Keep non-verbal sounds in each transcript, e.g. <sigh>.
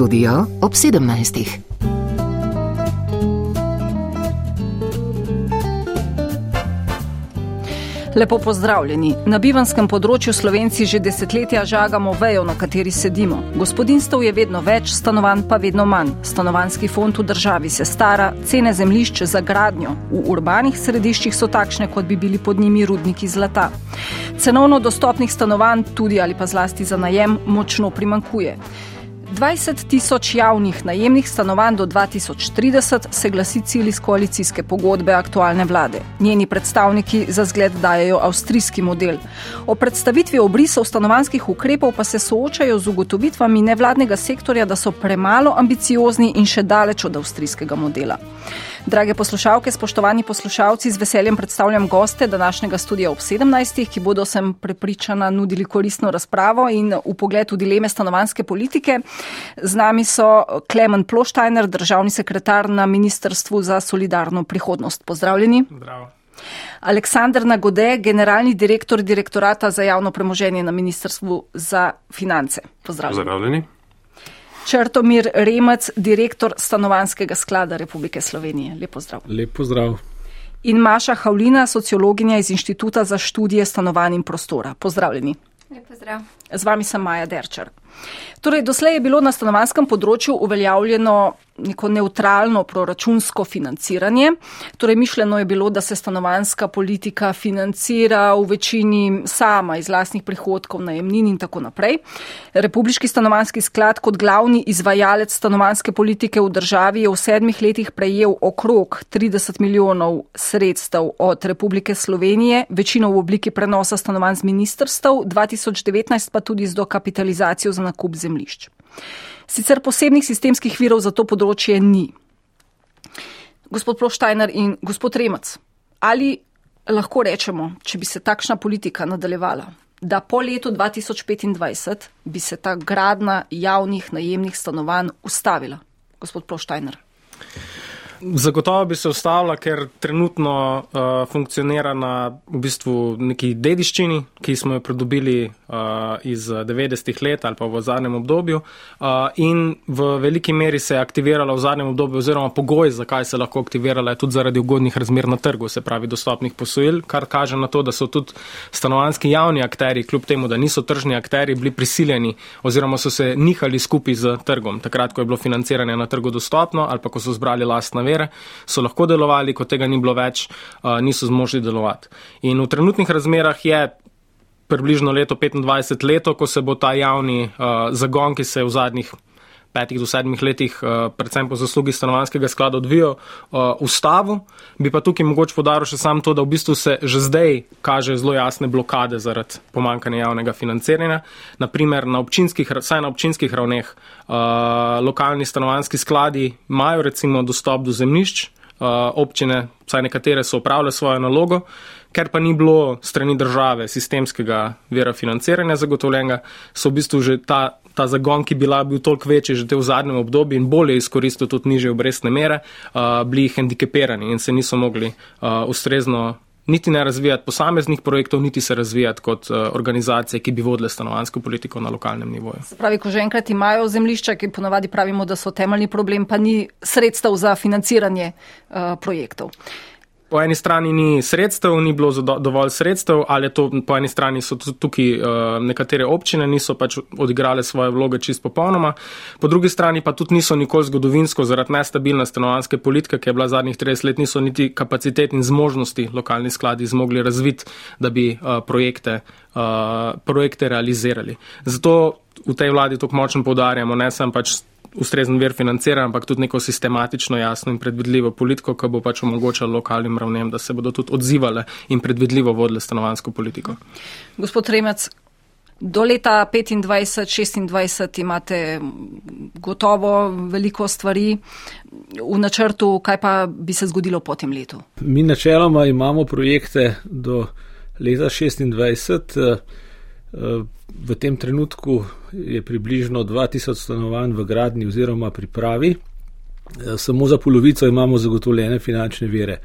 studio ob 17. Lepo pozdravljeni. Na bivanskem področju Slovenci že desetletja žagamo vejo, na kateri sedimo. Gospodinstv je vedno več, stanovanj pa vedno manj. Stanovanski fond v državi se stara, cene zemljišč za gradnjo v urbanih središčih so takšne, kot bi bili pod njimi rudniki zlata. Cenovno dostopnih stanovanj, tudi ali pa zlasti za najem, močno primankuje. 20 tisoč javnih najemnih stanovanj do 2030 se glasi cilj iz koalicijske pogodbe aktualne vlade. Njeni predstavniki za zgled dajo avstrijski model. O predstavitvi obrisov stanovanskih ukrepov pa se soočajo z ugotovitvami nevladnega sektorja, da so premalo ambiciozni in še daleč od avstrijskega modela. Drage poslušalke, spoštovani poslušalci, z veseljem predstavljam goste današnjega studija ob 17, ki bodo sem prepričana nudili koristno razpravo in v pogled v dileme stanovanske politike. Z nami so Klemen Ploštajner, državni sekretar na Ministrstvu za solidarno prihodnost. Pozdravljeni. Zdravo. Aleksandr Nagode, generalni direktor direktorata za javno premoženje na Ministrstvu za finance. Pozdravljeni. Pozdravljeni. Črtomir Remec, direktor Stanovanskega sklada Republike Slovenije. Lepo zdrav. Lepo zdrav. In Maša Havlina, sociologinja iz Inštituta za študije stanovanj in prostora. Pozdravljeni. Lepo zdrav. Z vami sem Maja Derčar. Torej, doslej je bilo na stanovanskem področju uveljavljeno neko neutralno proračunsko financiranje. Torej, mišljeno je bilo, da se stanovanska politika financira v večini sama iz lastnih prihodkov, najemnin in tako naprej. Republiški stanovanski sklad kot glavni izvajalec stanovanske politike v državi je v sedmih letih prejel okrog 30 milijonov sredstev od Republike Slovenije, večino v obliki prenosa stanovanj z ministrstv, 2019 pa tudi z dokapitalizacijo za nakup zemlišč. Sicer posebnih sistemskih virov za to področje ni. Gospod Ploštajner in gospod Remac, ali lahko rečemo, če bi se takšna politika nadaljevala, da po letu 2025 bi se ta gradna javnih najemnih stanovanj ustavila? Gospod Ploštajner. Zagotovo bi se ustavila, ker trenutno uh, funkcionira na v bistvu neki dediščini, ki smo jo pridobili uh, iz 90-ih let ali pa v zadnjem obdobju uh, in v veliki meri se je aktivirala v zadnjem obdobju oziroma pogoj, zakaj se lahko aktivirala, je tudi zaradi ugodnih razmer na trgu, se pravi dostopnih posojil, kar kaže na to, da so tudi stanovanski javni akteri, kljub temu, da niso tržni akteri, bili prisiljeni oziroma so se nihali skupaj z trgom, takrat, ko je bilo financiranje na trgu dostopno ali pa ko so zbrali lastna vere, so lahko delovali, ko tega ni bilo več, niso zmožni delovati. In v trenutnih razmerah je približno leto 25 leto, ko se bo ta javni zagon, ki se je v zadnjih petih do sedmih letih, predvsem po zaslugi stanovanskega sklada odvijal, ustavu. Bi pa tukaj mogoče podaril še sam to, da v bistvu se že zdaj kaže zelo jasne blokade zaradi pomankanja javnega financiranja. Naprimer, na občinskih, saj na občinskih ravneh lokalni stanovanski skladi imajo recimo dostop do zemljišč, občine, saj nekatere so upravljale svojo nalogo, ker pa ni bilo strani države sistemskega vira financiranja zagotovljenega, so v bistvu že ta ta zagon, ki bi bil toliko večji že v zadnjem obdobju in bolje izkoristil tudi niže obrestne mere, uh, bili hendikepirani in se niso mogli uh, ustrezno niti ne razvijati posameznih projektov, niti se razvijati kot uh, organizacije, ki bi vodile stanovansko politiko na lokalnem nivoju. Se pravi, ko že enkrat imajo zemlišča, ki ponavadi pravimo, da so temeljni problem, pa ni sredstev za financiranje uh, projektov po eni strani ni sredstev, ni bilo dovolj sredstev, ali to po eni strani so tukaj uh, nekatere občine niso pač odigrale svoje vloge čist popolnoma, po drugi strani pa tudi niso nikoli zgodovinsko zaradi nestabilne stanovanske politike, ki je bila zadnjih 30 let, niso niti kapacitet in zmožnosti lokalni skladi zmogli razviti, da bi uh, projekte, uh, projekte realizirali. Zato v tej vladi tako močno poudarjamo, ne sem pač ustrezen vir financiranja, ampak tudi neko sistematično, jasno in predvidljivo politiko, ki bo pač omogočala lokalnim ravnem, da se bodo tudi odzivale in predvidljivo vodile stanovansko politiko. Gospod Remec, do leta 25-26 imate gotovo veliko stvari v načrtu, kaj pa bi se zgodilo po tem letu? Mi načeloma imamo projekte do leta 26. V tem trenutku je približno 2000 stanovanj v gradni oziroma pripravi. Eh, samo za polovico imamo zagotovljene finančne vire.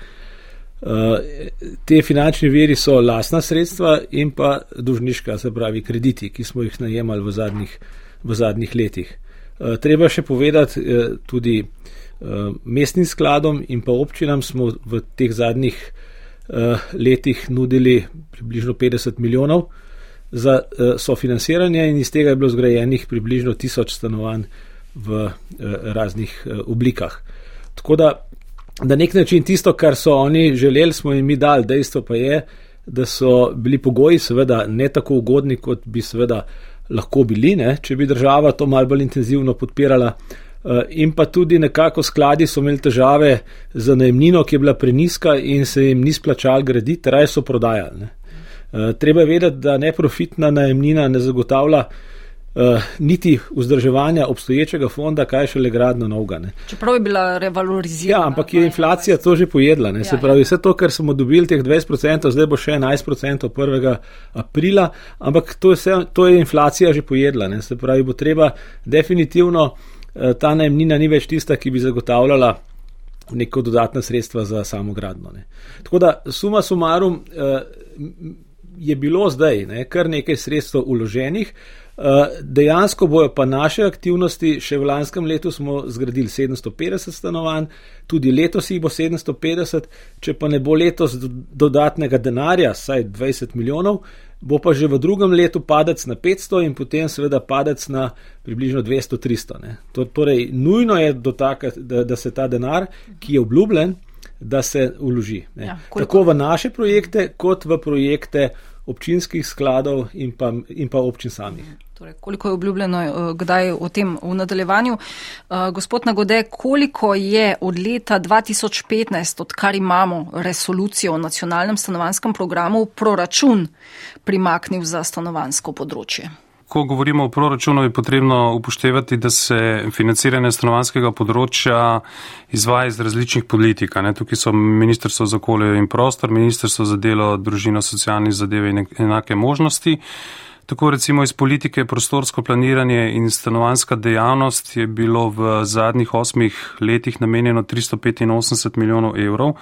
Eh, te finančne viri so lasna sredstva in pa dužniška, se pravi krediti, ki smo jih najemali v zadnjih, v zadnjih letih. Treba še povedati tudi mestnim skladom in pa občinam smo v teh zadnjih letih nudili približno 50 milijonov za sofinanciranje in iz tega je bilo zgrajenih približno tisoč stanovanj v raznih oblikah. Tako da na nek način tisto, kar so oni želeli, smo jim mi dali. Dejstvo pa je, da so bili pogoji seveda ne tako ugodni, kot bi seveda lahko bili, ne, če bi država to malce bolj intenzivno podpirala. Eh, in pa tudi nekako skladi so imeli težave z najemnino, ki je bila preniska in se jim ni splačal graditi, raje so prodajali. Ne. Eh, treba je vedeti, da neprofitna najemnina ne zagotavlja uh, niti vzdrževanja obstoječega fonda, kaj še le gradno novega. Čeprav je bila revalorizirana. Ja, ampak je inflacija to že pojedla. Ja, Se pravi, vse to, kar smo dobili, teh 20%, zdaj bo še 11% 1. aprila, ampak to je, vse, to je inflacija že pojedla. Ne? Se pravi, bo treba definitivno uh, ta najemnina ni več tista, ki bi zagotavljala neko dodatna sredstva za samo gradno. Ne. Tako da suma sumarum je bilo zdaj ne, kar nekaj sredstev uloženih. Eh, dejansko bojo pa naše aktivnosti, še v lanskem letu smo zgradili 750 stanovanj, tudi letos jih bo 750, če pa ne bo letos dodatnega denarja, saj 20 milijonov, bo pa že v drugem letu padec na 500 in potem seveda padec na približno 200-300. Torej, nujno je taka, da, da se ta denar, ki je obljubljen, da se uloži. Ja, Tako v naše projekte, kot v projekte občinskih skladov in pa, in pa občin samih. Torej, koliko je obljubljeno, eh, kdaj o tem v nadaljevanju. Eh, gospod Nagode, koliko je od leta 2015, odkar imamo resolucijo o nacionalnem stanovanskem programu, proračun primaknil za stanovansko področje? Ko govorimo o proračunu, je potrebno upoštevati, da se financiranje stanovanskega področja izvaja iz različnih politik. Ne? Tukaj so Ministrstvo za okolje in prostor, Ministrstvo za delo, družino, socialne zadeve in enake možnosti. Tako recimo iz politike prostorsko planiranje in stanovanska dejavnost je bilo v zadnjih osmih letih namenjeno 385 milijonov evrov,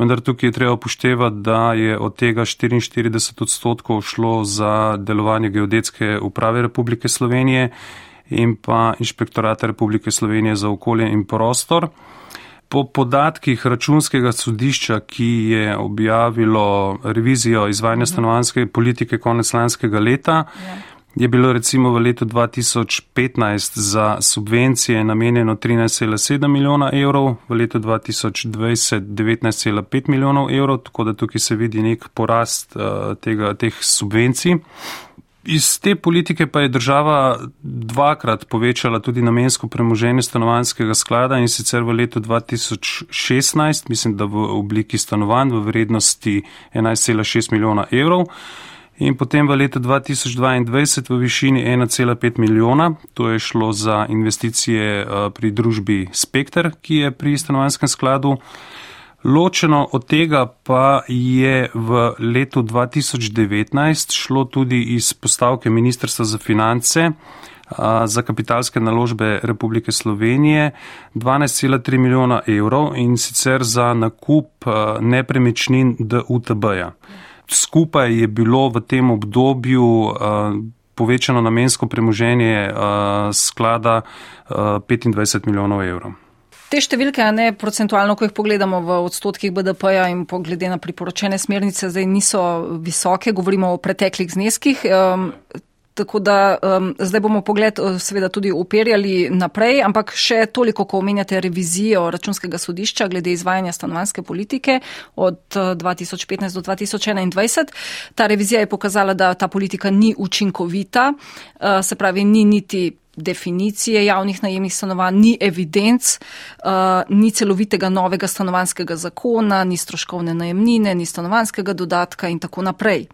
vendar tukaj je treba upoštevati, da je od tega 44 odstotkov šlo za delovanje geodetske uprave Republike Slovenije in pa inšpektorata Republike Slovenije za okolje in prostor. Po podatkih računskega sodišča, ki je objavilo revizijo izvajanja mhm. stanovanske politike konec lanskega leta, ja. Je bilo recimo v letu 2015 za subvencije namenjeno 13,7 milijona evrov, v letu 2020 19,5 milijonov evrov, tako da tukaj se vidi nek porast uh, tega, teh subvencij. Iz te politike pa je država dvakrat povečala tudi namensko premoženje stanovanskega sklada in sicer v letu 2016, mislim, da v obliki stanovanj v vrednosti 11,6 milijona evrov in potem v letu 2022 v višini 1,5 milijona. To je šlo za investicije eh, pri družbi Spekter, ki je pri stanovanskem skladu. Ločeno od tega pa je v letu 2019 šlo tudi iz postavke Ministrstva za finance za kapitalske naložbe Republike Slovenije 12,3 milijona evrov in sicer za nakup nepremičnin DUTB-ja. Skupaj je bilo v tem obdobju povečano namensko premoženje sklada 25 milijonov evrov. Te številke, ne procentualno, ko jih pogledamo v odstotkih BDP-ja in poglede na priporočene smernice, zdaj niso visoke, govorimo o preteklih zneskih. Um, Tako da um, zdaj bomo pogled uh, seveda tudi uperjali naprej, ampak še toliko, ko omenjate revizijo računskega sodišča glede izvajanja stanovanske politike od 2015 uh, do 2021. Ta revizija je pokazala, da ta politika ni učinkovita, uh, se pravi, ni niti definicije javnih najemnih stanovanj, ni evidenc, uh, ni celovitega novega stanovanskega zakona, ni stroškovne najemnine, ni stanovanskega dodatka in tako naprej.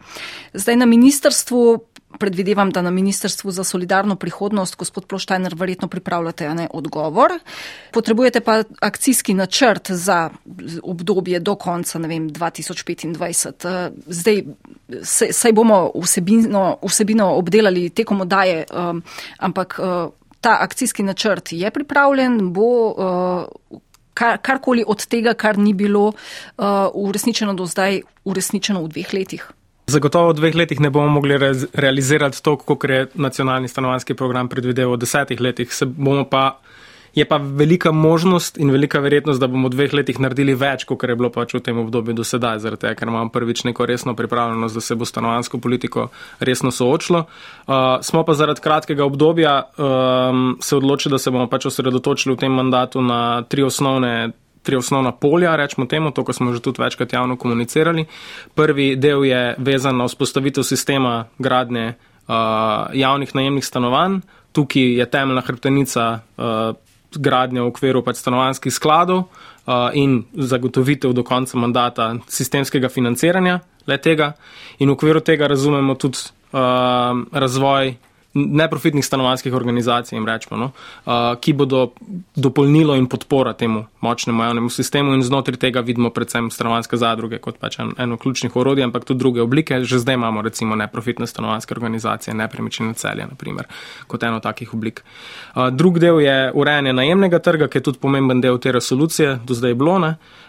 Zdaj na ministrstvu. Predvidevam, da na Ministrstvu za solidarno prihodnost, gospod Ploštajner, verjetno pripravljate ne, odgovor. Potrebujete pa akcijski načrt za obdobje do konca vem, 2025. Eh, zdaj, saj bomo vsebino, vsebino obdelali tekom odaje, um, ampak uh, ta akcijski načrt je pripravljen, bo uh, kar, karkoli od tega, kar ni bilo uh, uresničeno do zdaj, uresničeno v dveh letih. Zagotovo v dveh letih ne bomo mogli re realizirati to, kot je nacionalni stanovanski program predvideval v desetih letih. Se bomo pa Je pa velika možnost in velika verjetnost, da bomo v dveh letih naredili več, kot je bilo pač v tem obdobju do sedaj, zaradi tega, ker imamo prvič neko resno pripravljenost, da se bo stanovansko politiko resno soočilo. Uh, smo pa zaradi kratkega obdobja um, se odločili, da se bomo pač osredotočili v tem mandatu na tri osnovne. Tri osnovna polja, rečemo temu, to, kar smo že tudi večkrat javno komunicirali. Prvi del je vezan na vzpostavitev sistema gradnje uh, javnih najemnih stanovanj. Tukaj je temeljna hrbtenica uh, gradnja v okviru pač stanovanjskih skladov uh, in zagotovitev do konca mandata sistemskega financiranja le tega. In v okviru tega razumemo tudi uh, razvoj neprofitnih stanovanjskih organizacij, rečemo, no, uh, ki bodo dopolnilo in podpora temu močnemu javnemu sistemu in znotraj tega vidimo predvsem stanovanjske zadruge kot pač en, eno ključnih orodij, ampak tudi druge oblike. Že zdaj imamo recimo neprofitne stanovanjske organizacije, nepremičnine celje, naprimer, kot eno takih oblik. Uh, drug del je urejanje najemnega trga, ki je tudi pomemben del te resolucije, do zdaj je bilo. Ne. Uh,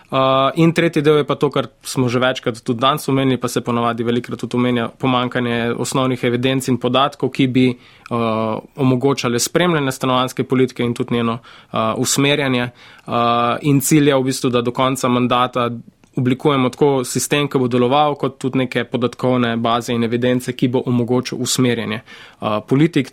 in tretji del je pa to, kar smo že večkrat tudi danes omenili, pa se ponavadi velikrat tudi omenja pomankanje osnovnih evidenc in podatkov, ki bi uh, omogočale spremljanje stanovanske politike in tudi njeno uh, usmerjanje. Uh, in cilj je v bistvu, da do konca mandata oblikujemo tako sistem, ki bo deloval, kot tudi neke podatkovne baze in evidence, ki bo omogočil usmerjanje uh, politik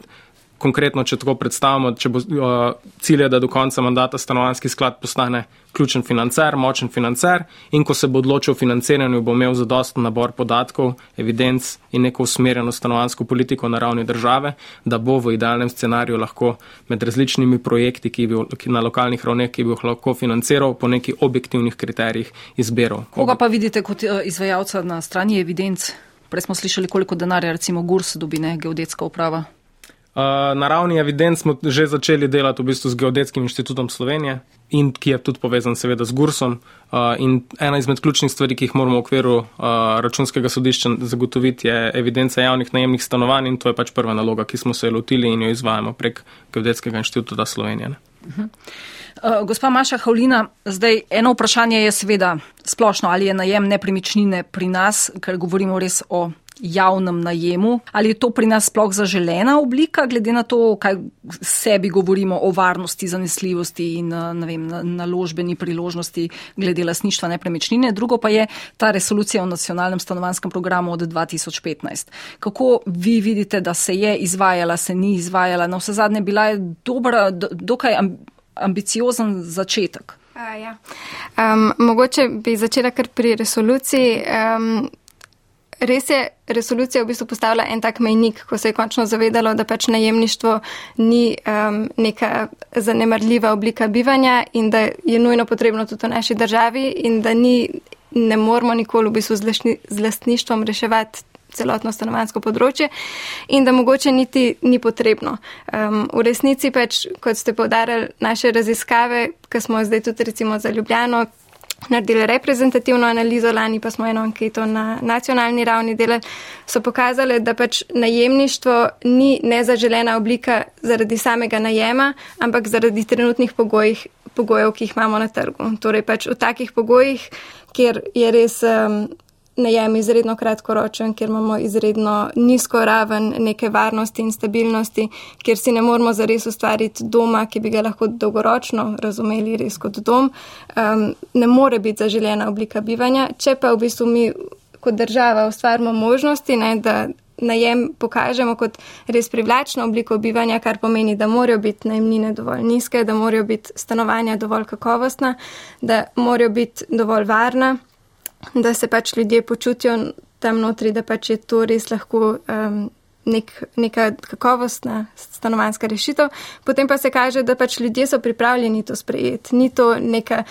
konkretno, če tako predstavimo, če bo uh, cilj, da do konca mandata stanovanski sklad postane ključen financer, močen financer in ko se bo odločil o financiranju, bo imel zadosten nabor podatkov, evidenc in neko usmerjeno stanovansko politiko na ravni države, da bo v idealnem scenariju lahko med različnimi projekti, ki bi ki na lokalnih ravneh, ki bi jih lahko financiral po nekih objektivnih kriterijih izbiral. Koga pa vidite kot uh, izvajalca na strani evidenc? Prej smo slišali, koliko denarja recimo GURS dobi ne geodetska uprava. Uh, na ravni evidenc smo že začeli delati v bistvu z Geodetskim inštitutom Slovenije, in ki je tudi povezan seveda z Gursom. Uh, in ena izmed ključnih stvari, ki jih moramo v okviru uh, računskega sodišča zagotoviti, je evidenca javnih najemnih stanovanj in to je pač prva naloga, ki smo se lotili in jo izvajamo prek Geodetskega inštituta Slovenije. Uh, gospa Maša Havlina, zdaj eno vprašanje je seveda splošno, ali je najem nepremičnine pri nas, ker govorimo res o javnem najemu. Ali je to pri nas sploh zaželena oblika, glede na to, kaj sebi govorimo o varnosti, zanesljivosti in vem, naložbeni priložnosti glede lasništva nepremičnine. Drugo pa je ta resolucija o nacionalnem stanovanskem programu od 2015. Kako vi vidite, da se je izvajala, se ni izvajala? Na vse zadnje bila je dobra, dokaj ambiciozen začetek. Uh, ja. um, mogoče bi začela kar pri resoluciji. Um, Res je, resolucija v bistvu postavila en tak mejnik, ko se je končno zavedalo, da pač najemništvo ni um, neka zanemarljiva oblika bivanja in da je nujno potrebno tudi v naši državi in da ni, ne moramo nikoli v bistvu z, lastništvom reševati celotno stanovansko področje in da mogoče niti ni potrebno. Um, v resnici pač, kot ste povdarjali, naše raziskave, ki smo zdaj tudi recimo za Ljubljano, naredili reprezentativno analizo, lani pa smo eno anketo na nacionalni ravni delali, so pokazali, da pač najemništvo ni nezaželena oblika zaradi samega najema, ampak zaradi trenutnih pogojih, pogojev, ki jih imamo na trgu. Torej pač v takih pogojih, kjer je res um, najem izredno kratkoročen, kjer imamo izredno nizko raven neke varnosti in stabilnosti, kjer si ne moramo zares ustvariti doma, ki bi ga lahko dolgoročno razumeli res kot dom, um, ne more biti zaželjena oblika bivanja. Če pa v bistvu mi kot država ustvarimo možnosti, ne, da najem pokažemo kot res privlačno obliko bivanja, kar pomeni, da morajo biti najemnine dovolj nizke, da morajo biti stanovanja dovolj kakovostna, da morajo biti dovolj varna da se pač ljudje počutijo tam notri, da pač je to res lahko um, nek, neka kakovostna stanovanska rešitev. Potem pa se kaže, da pač ljudje so pripravljeni to sprejeti. Ni to neka.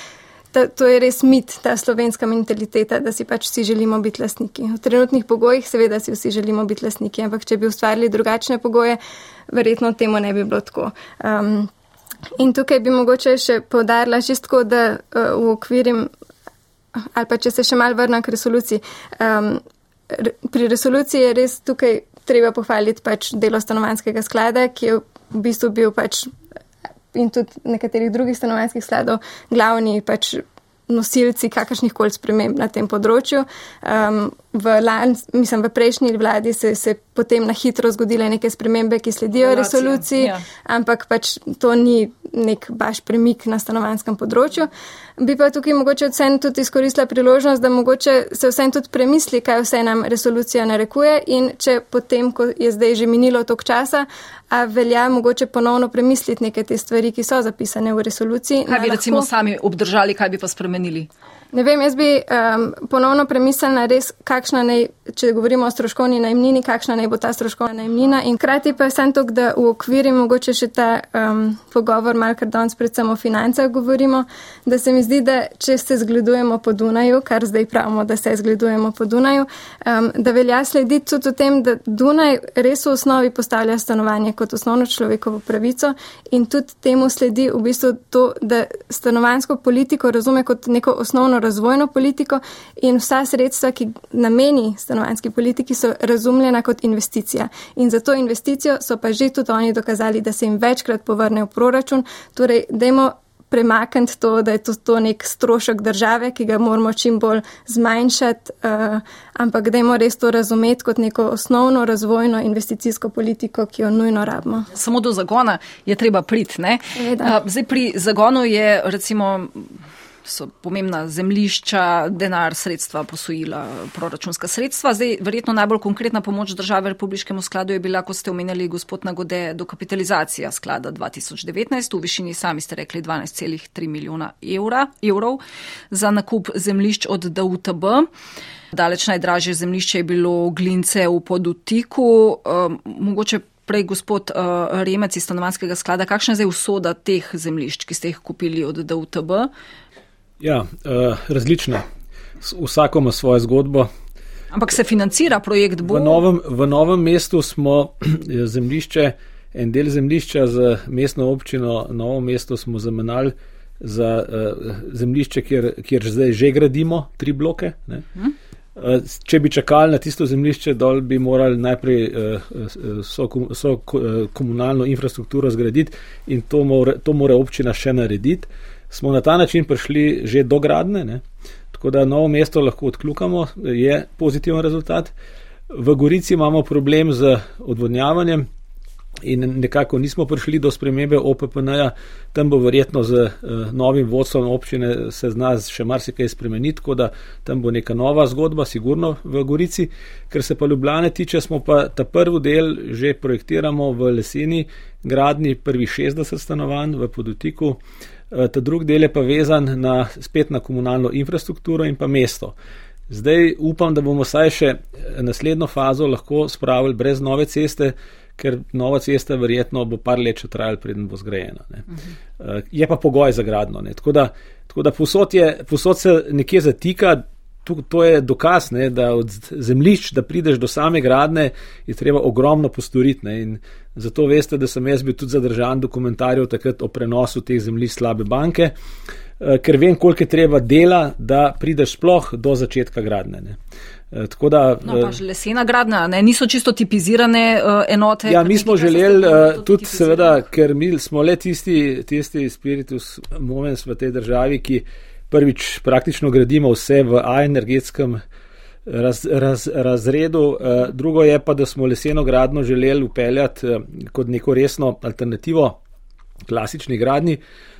Ta, to je res mit, ta slovenska mentaliteta, da si pač vsi želimo biti lasniki. V trenutnih pogojih seveda si vsi želimo biti lasniki, ampak če bi ustvarili drugačne pogoje, verjetno temu ne bi bilo tako. Um, in tukaj bi mogoče še podarila čisto, da uh, v okvirim ali pa če se še mal vrnem k resoluciji. Um, pri resoluciji je res tukaj treba pohvaliti pač delo stanovanskega sklada, ki je v bistvu bil pač in tudi nekaterih drugih stanovanskih skladov glavni pač nosilci kakršnih koli sprememb na tem področju. Um, v, lan, mislim, v prejšnji vladi se je potem na hitro zgodile neke spremembe, ki sledijo Relacija, resoluciji, ja. ampak pač to ni nek baš premik na stanovanskem področju. Bi pa tukaj mogoče vsem tudi izkoristila priložnost, da mogoče se vsem tudi premisli, kaj vse nam resolucija narekuje in če potem, ko je zdaj že minilo tok časa, a velja mogoče ponovno premisliti neke te stvari, ki so zapisane v resoluciji. Kaj bi lahko... recimo sami obdržali, kaj bi pa spremenili? Ne vem, jaz bi um, ponovno premislila res, kakšna naj, če govorimo o stroškovni najmnini, kakšna naj bo ta stroškovna najmnina in krati pa sem tok, da v okviri mogoče še ta um, pogovor, malo kar danes predvsem o financah govorimo, da se mi zdi, da če se zgledujemo po Dunaju, kar zdaj pravimo, da se zgledujemo po Dunaju, um, da velja slediti tudi o tem, da Dunaj res v osnovi postavlja stanovanje kot osnovno človekovo pravico in tudi temu sledi v bistvu to, da stanovansko politiko razume kot neko osnovno razvojno politiko in vsa sredstva, ki nameni stanovanski politiki, so razumljena kot investicija. In za to investicijo so pa že tudi oni dokazali, da se jim večkrat povrne v proračun. Torej, dajmo premakniti to, da je to, to nek strošek države, ki ga moramo čim bolj zmanjšati, uh, ampak dajmo res to razumeti kot neko osnovno razvojno investicijsko politiko, ki jo nujno rabimo. Samo do zagona je treba priti. Uh, zdaj pri zagonu je recimo so pomembna zemlišča, denar, sredstva, posojila, proračunska sredstva. Zdaj, verjetno najbolj konkretna pomoč države Republiškemu skladu je bila, ko ste omenjali gospod Nagode, dokapitalizacija sklada 2019 v višini, sami ste rekli, 12,3 milijona evra, evrov za nakup zemlišč od DUTB. Daleč najdražje zemlišče je bilo Glince v podutiku. Um, prej gospod uh, Remec iz stanovanskega sklada, kakšna je zdaj usoda teh zemlišč, ki ste jih kupili od DUTB? Ja, uh, različne. Vsako ima svojo zgodbo. Ampak se financira projekt Bo. V novem, v novem mestu smo zemljišče, en del zemljišča za mestno občino, novo mesto smo zamenjali za uh, zemljišče, kjer, kjer zdaj že gradimo tri bloke. Hmm. Če bi čakali na tisto zemljišče, dol bi morali najprej so, so komunalno infrastrukturo zgraditi in to more, to more občina še narediti smo na ta način prišli že do gradne, ne? tako da novo mesto lahko odkljukamo, je pozitiven rezultat. V Gorici imamo problem z odvodnjavanjem in nekako nismo prišli do spremembe OPPN-ja, tam bo verjetno z uh, novim vodstvom občine se zna še marsikaj spremeniti, tako da tam bo neka nova zgodba, sigurno v Gorici. Ker se pa Ljubljane tiče, smo pa ta prvi del že projektiramo v leseni gradni prvih 60 stanovanj v podutiku. Uh, ta drugi del je pa vezan na, spet na komunalno infrastrukturo in pa mesto. Zdaj upam, da bomo saj še eh, naslednjo fazo lahko spravili brez nove ceste, ker nova cesta verjetno bo par let še trajala, preden bo zgrajena. Uh mhm. eh, -huh. Je pa pogoj za gradno. Tako da, tako da posod, je, posod se nekje zatika, to, to je dokaz, ne, da od zemljišč, da prideš do same gradne, je treba ogromno postoriti. Ne, zato veste, da sem jaz bil tudi zadržan dokumentarjev takrat o prenosu teh zemljišč slabe banke, eh, ker vem, koliko je treba dela, da prideš sploh do začetka gradne. Ne. Eh, da, no, pa že lesena gradna, ne? niso čisto tipizirane uh, enote. Ja, mi smo želeli uh, tudi, seveda, ker mi smo le tisti, tisti spiritus moments v tej državi, ki prvič praktično gradimo vse v A-energetskem raz, raz, razredu, eh, drugo je pa, da smo leseno gradno želeli upeljati eh, kot neko resno alternativo klasični gradni,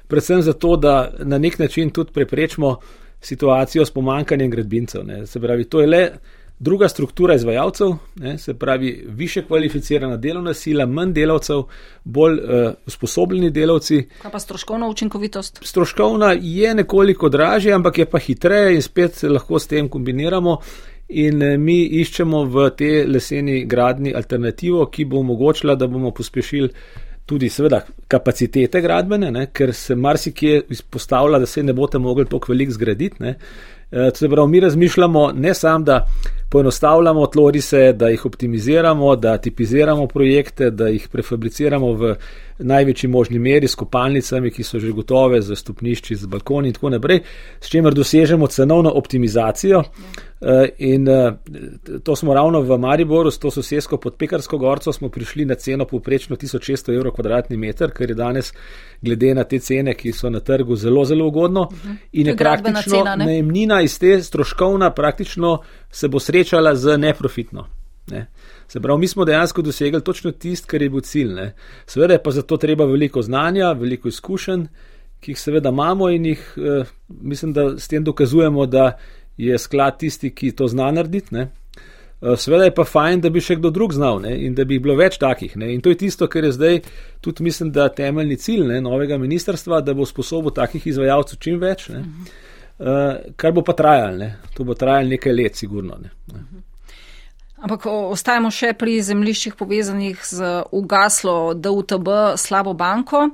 predvsem zato, da na nek način tudi preprečimo situacijo s pomankanjem gradbincev. Ne. Se pravi, to je le druga struktura izvajalcev, ne, se pravi, više kvalificirana delovna sila, manj delavcev, bolj uh, usposobljeni delavci. Kaj pa stroškovna učinkovitost? Stroškovna je nekoliko dražja, ampak je pa hitreje in spet lahko s tem kombiniramo. In eh, mi iščemo v te leseni gradni alternativo, ki bo omogočila, da bomo pospešili tudi, seveda, kapacitete gradbene, ne, ker se marsikje izpostavlja, da se ne boste mogli toliko velik zgraditi. Ne. E, se pravi, mi razmišljamo ne samo, da poenostavljamo tlorise, da jih optimiziramo, da tipiziramo projekte, da jih prefabriciramo v največji možni meri s kopalnicami, ki so že gotove, z stopnišči, z balkoni in tako naprej, s čimer dosežemo cenovno optimizacijo. Eh, in eh, to smo ravno v Mariboru, s to sosedsko pod Pekarsko gorco, smo prišli na ceno povprečno 1600 evrov kvadratni meter, kar je danes, glede na te cene, ki so na trgu, zelo, zelo ugodno. Uh -huh. In je praktično najemnina iz te stroškovna praktično se bo srečala z neprofitno. Ne. Se pravi, mi smo dejansko dosegli točno tisto, kar je bil cilj. Ne. Seveda je pa za to treba veliko znanja, veliko izkušenj, ki jih seveda imamo in jih eh, mislim, da s tem dokazujemo, da je sklad tisti, ki to zna narediti. Ne. Eh, seveda je pa fajn, da bi še kdo drug znal ne, in da bi bilo več takih. Ne. In to je tisto, kar je zdaj tudi, mislim, da temeljni cilj ne, novega ministrstva, da bo sposobil takih izvajalcev čim več. Uh, kar bo pa trajalo, to bo trajalo nekaj let, sigurno. Ne. Ampak ostajamo še pri zemljiščih povezanih z ugaslo DUTB slabo banko.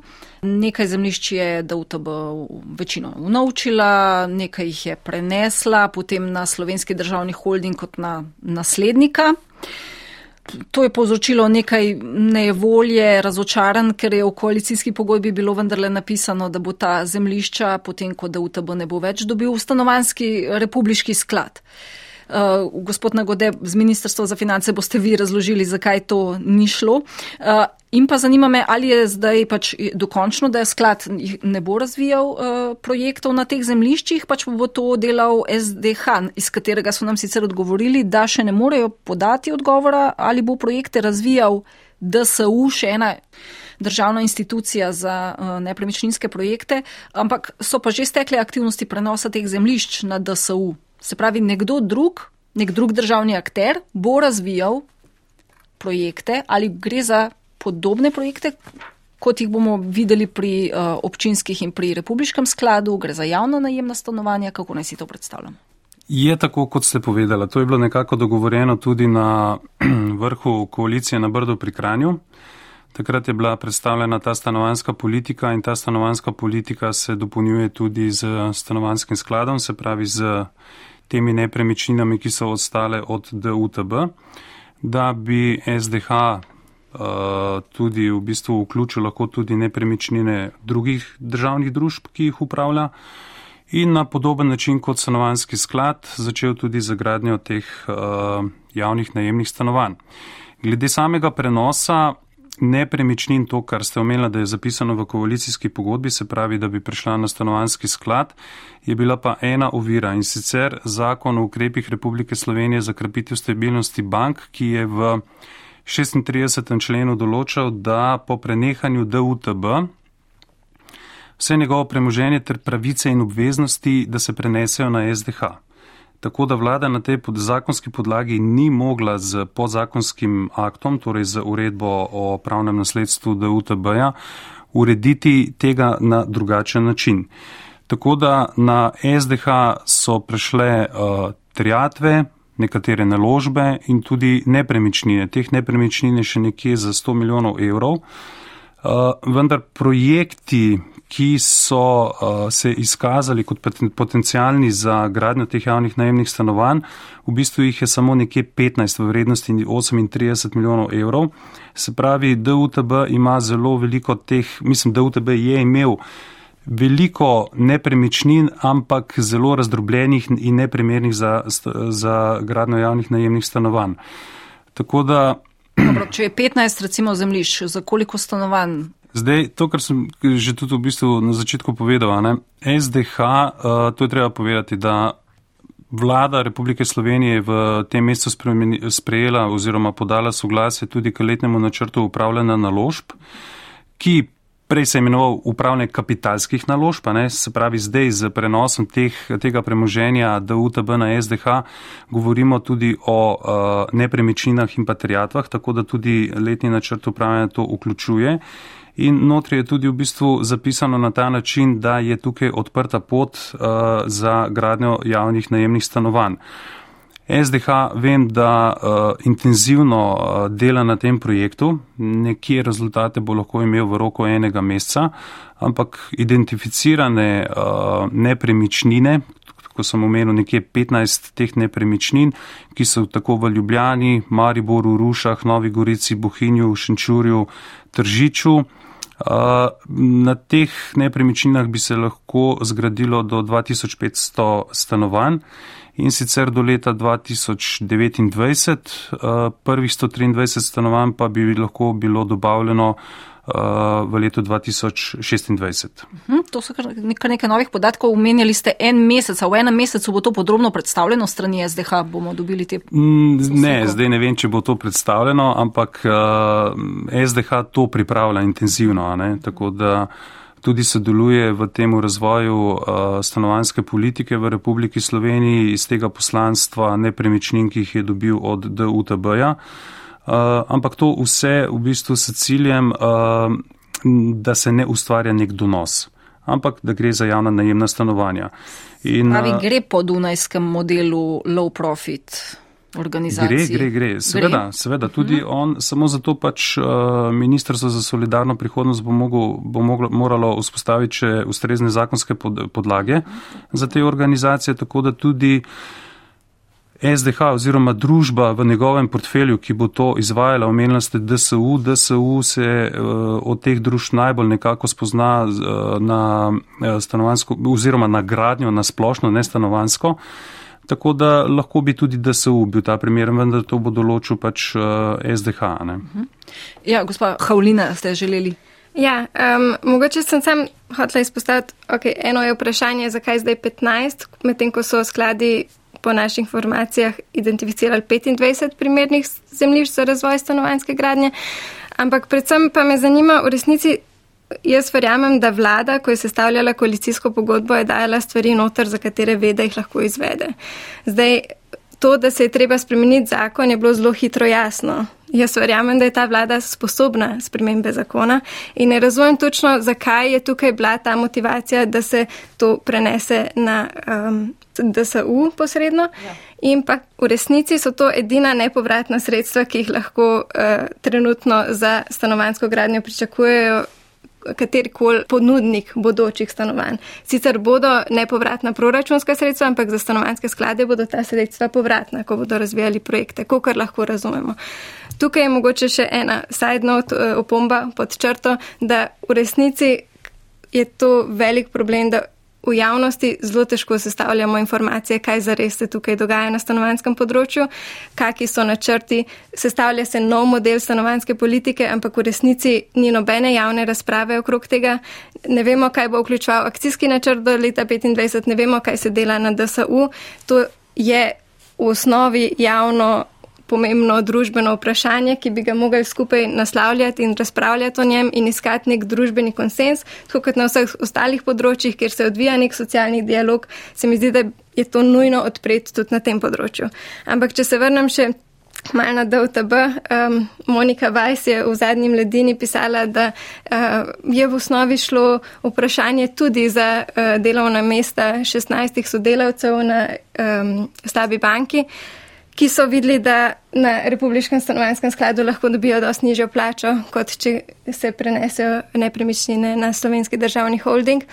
Nekaj zemljišč je DUTB večino unovčila, nekaj jih je prenesla potem na slovenski državni holding kot na naslednika. To je povzročilo nekaj nevolje, razočaran, ker je v koalicijski pogodbi bilo vendarle napisano, da bo ta zemljišča, potem ko DUTB ne bo več dobil stanovanski republiški sklad. Uh, gospod Nagode, z Ministrstva za finance boste vi razložili, zakaj to ni šlo. Uh, in pa zanima me, ali je zdaj pač dokončno, da je sklad ne bo razvijal uh, projektov na teh zemliščih, pač bo to delal SDH, iz katerega so nam sicer odgovorili, da še ne morejo podati odgovora, ali bo projekte razvijal DSU, še ena državna institucija za uh, nepremičninske projekte, ampak so pa že stekle aktivnosti prenosa teh zemlišč na DSU. Se pravi, nekdo drug, nek drug državni akter bo razvijal projekte ali gre za podobne projekte, kot jih bomo videli pri uh, občinskih in pri republiškem skladu, gre za javno najemna stanovanja, kako naj si to predstavljamo. Je tako, kot ste povedali. To je bilo nekako dogovorjeno tudi na <clears throat> vrhu koalicije na Brdo pri Kranju. Takrat je bila predstavljena ta stanovanska politika in ta stanovanska politika se dopolnjuje tudi z stanovanskim skladom, se pravi z temi nepremičninami, ki so ostale od DUTB, da bi SDH eh, tudi v bistvu vključil lahko tudi nepremičnine drugih državnih družb, ki jih upravlja in na podoben način kot stanovanski sklad začel tudi zagradnjo teh uh, javnih najemnih stanovanj. Glede samega prenosa nepremičnin, to, kar ste omenili, da je zapisano v koalicijski pogodbi, se pravi, da bi prišla na stanovanski sklad, je bila pa ena ovira in sicer zakon o ukrepih Republike Slovenije za krepitev stabilnosti bank, ki je v 36. členu določal, da po prenehanju DUTB vse njegovo premoženje ter pravice in obveznosti, da se prenesejo na SDH. Tako da vlada na tej podzakonski podlagi ni mogla z podzakonskim aktom, torej z uredbo o pravnem nasledstvu DUTB-ja, urediti tega na drugačen način. Tako da na SDH so prešle uh, triatve, nekatere naložbe in tudi nepremičnine. Teh nepremičnin je še nekje za 100 milijonov evrov. Uh, vendar projekti, ki so uh, se izkazali kot potencijalni za gradnjo teh javnih najemnih stanovanj, v bistvu jih je samo nekje 15 v vrednosti 38 milijonov evrov. Se pravi, DUTB ima zelo veliko teh, mislim, DUTB je imel veliko nepremičnin, ampak zelo razdrobljenih in neprimernih za, za gradnjo javnih najemnih stanovanj. Tako da. Dobro, če je 15 recimo zemljišč, za koliko stanovanj Zdaj, to, kar sem že tudi v bistvu na začetku povedal, ne, SDH, uh, eh, to je treba povedati, da vlada Republike Slovenije v tem mesecu sprejela oziroma podala soglasje tudi k letnemu načrtu upravljanja naložb, ki prej se je imenoval upravljanje kapitalskih naložb, ne, se pravi zdaj z prenosom teh, tega premoženja DUTB na SDH govorimo tudi o uh, nepremičninah in patrijatvah, tako da tudi letni načrt upravljanja to vključuje. In notri je tudi v bistvu zapisano na ta način, da je tukaj odprta pot uh, za gradnjo javnih najemnih stanovanj. SDH vem, da uh, intenzivno uh, dela na tem projektu, nekje rezultate bo lahko imel v roku enega meseca, ampak identificirane uh, nepremičnine, ko sem omenil nekje 15 teh nepremičnin, ki so tako v Ljubljani, Mariboru, Rušah, Novi Gorici, Bohinju, Šenčurju, Tržiču, Na teh nepremičninah bi se lahko zgradilo do 2500 stanovanj in sicer do leta 2029. Prvih 123 stanovanj pa bi lahko bilo dobavljeno v letu 2026. Hm, to so kar nekaj novih podatkov. Omenjali ste en mesec, a v enem mesecu bo to podrobno predstavljeno strani SDH, bomo dobili te. Mm, ne, zdaj ne vem, če bo to predstavljeno, ampak uh, SDH to pripravlja intenzivno, tako da tudi sodeluje v tem razvoju uh, stanovanske politike v Republiki Sloveniji iz tega poslanstva nepremičnin, ki jih je dobil od DUTB-ja. Uh, ampak to vse v bistvu s ciljem, uh, da se ne ustvarja nek donos, ampak da gre za javna najemna stanovanja. In, Pravi, gre po dunajskem modelu low profit. Gre, gre, gre. Seveda, gre. seveda tudi uh on, samo zato pač uh, Ministrstvo za solidarno prihodnost bo, mogel, bo moglo, moralo vzpostaviti še ustrezne zakonske pod, podlage za te organizacije, tako da tudi uh, SDH oziroma družba v njegovem portfelju, ki bo to izvajala, omenila ste DSU. DSU se uh, od teh družb najbolj nekako spozna uh, na uh, stanovansko oziroma na gradnjo na splošno, ne stanovansko. Tako da lahko bi tudi DSU bil ta primer, vendar to bo določil pač uh, SDH. Ne? Mhm. Ja, gospa Havlina, ste želeli. Ja, um, mogoče sem sam hotela izpostaviti, okay, eno je vprašanje, zakaj zdaj 15, medtem ko so skladi po naših informacijah identificirali 25 primernih zemljišč za razvoj stanovanjske gradnje. Ampak predvsem pa me zanima, v resnici jaz verjamem, da vlada, ko je sestavljala koalicijsko pogodbo, je dajala stvari noter, za katere ve, da jih lahko izvede. Zdaj, to, da se je treba spremeniti zakon, je bilo zelo hitro jasno. Jaz verjamem, da je ta vlada sposobna spremembe zakona in ne razumem točno, zakaj je tukaj bila ta motivacija, da se to prenese na um, DSU posredno. Ja. In pa v resnici so to edina nepovratna sredstva, ki jih lahko uh, trenutno za stanovansko gradnjo pričakujejo katerikoli ponudnik bodočih stanovanj. Sicer bodo nepovratna proračunska sredstva, ampak za stanovanske sklade bodo ta sredstva povratna, ko bodo razvijali projekte, kot lahko razumemo. Tukaj je mogoče še ena side note, eh, opomba pod črto, da v resnici je to velik problem, da v javnosti zelo težko sestavljamo informacije, kaj zares se tukaj dogaja na stanovanskem področju, kakšni so načrti. Sestavlja se nov model stanovanske politike, ampak v resnici ni nobene javne razprave okrog tega. Ne vemo, kaj bo vključeval akcijski načrt do leta 2025, ne vemo, kaj se dela na DSU. To je v osnovi javno pomembno družbeno vprašanje, ki bi ga mogli skupaj naslavljati in razpravljati o njem in iskati nek družbeni konsens, tako kot na vseh ostalih področjih, kjer se odvija nek socialni dialog, se mi zdi, da je to nujno odpreti tudi na tem področju. Ampak, če se vrnem še. Malo na DOTB. Um, Monika Vajs je v zadnjem ledini pisala, da uh, je v osnovi šlo vprašanje tudi za uh, delovna mesta 16 sodelavcev na um, slabi banki. Uh, ki so videli, da na Republikanskem stanovanjskem skladu lahko dobijo dosti nižjo plačo, kot če se prenesejo nepremičnine na slovenski državni holding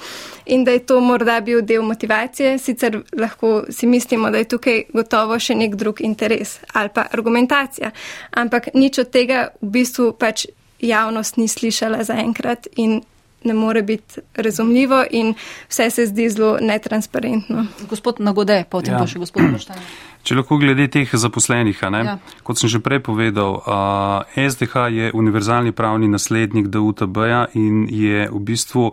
in da je to morda bil del motivacije. Sicer lahko si mislimo, da je tukaj gotovo še nek drug interes ali pa argumentacija, ampak nič od tega v bistvu pač javnost ni slišala zaenkrat in ne more biti razumljivo in vse se zdi zelo netransparentno. Gospod Nagode, potem ja. pa še gospod Poštajn. Če lahko glede teh zaposlenih, ja. kot sem že prej povedal, uh, SDH je univerzalni pravni naslednik DUTB-ja in je v bistvu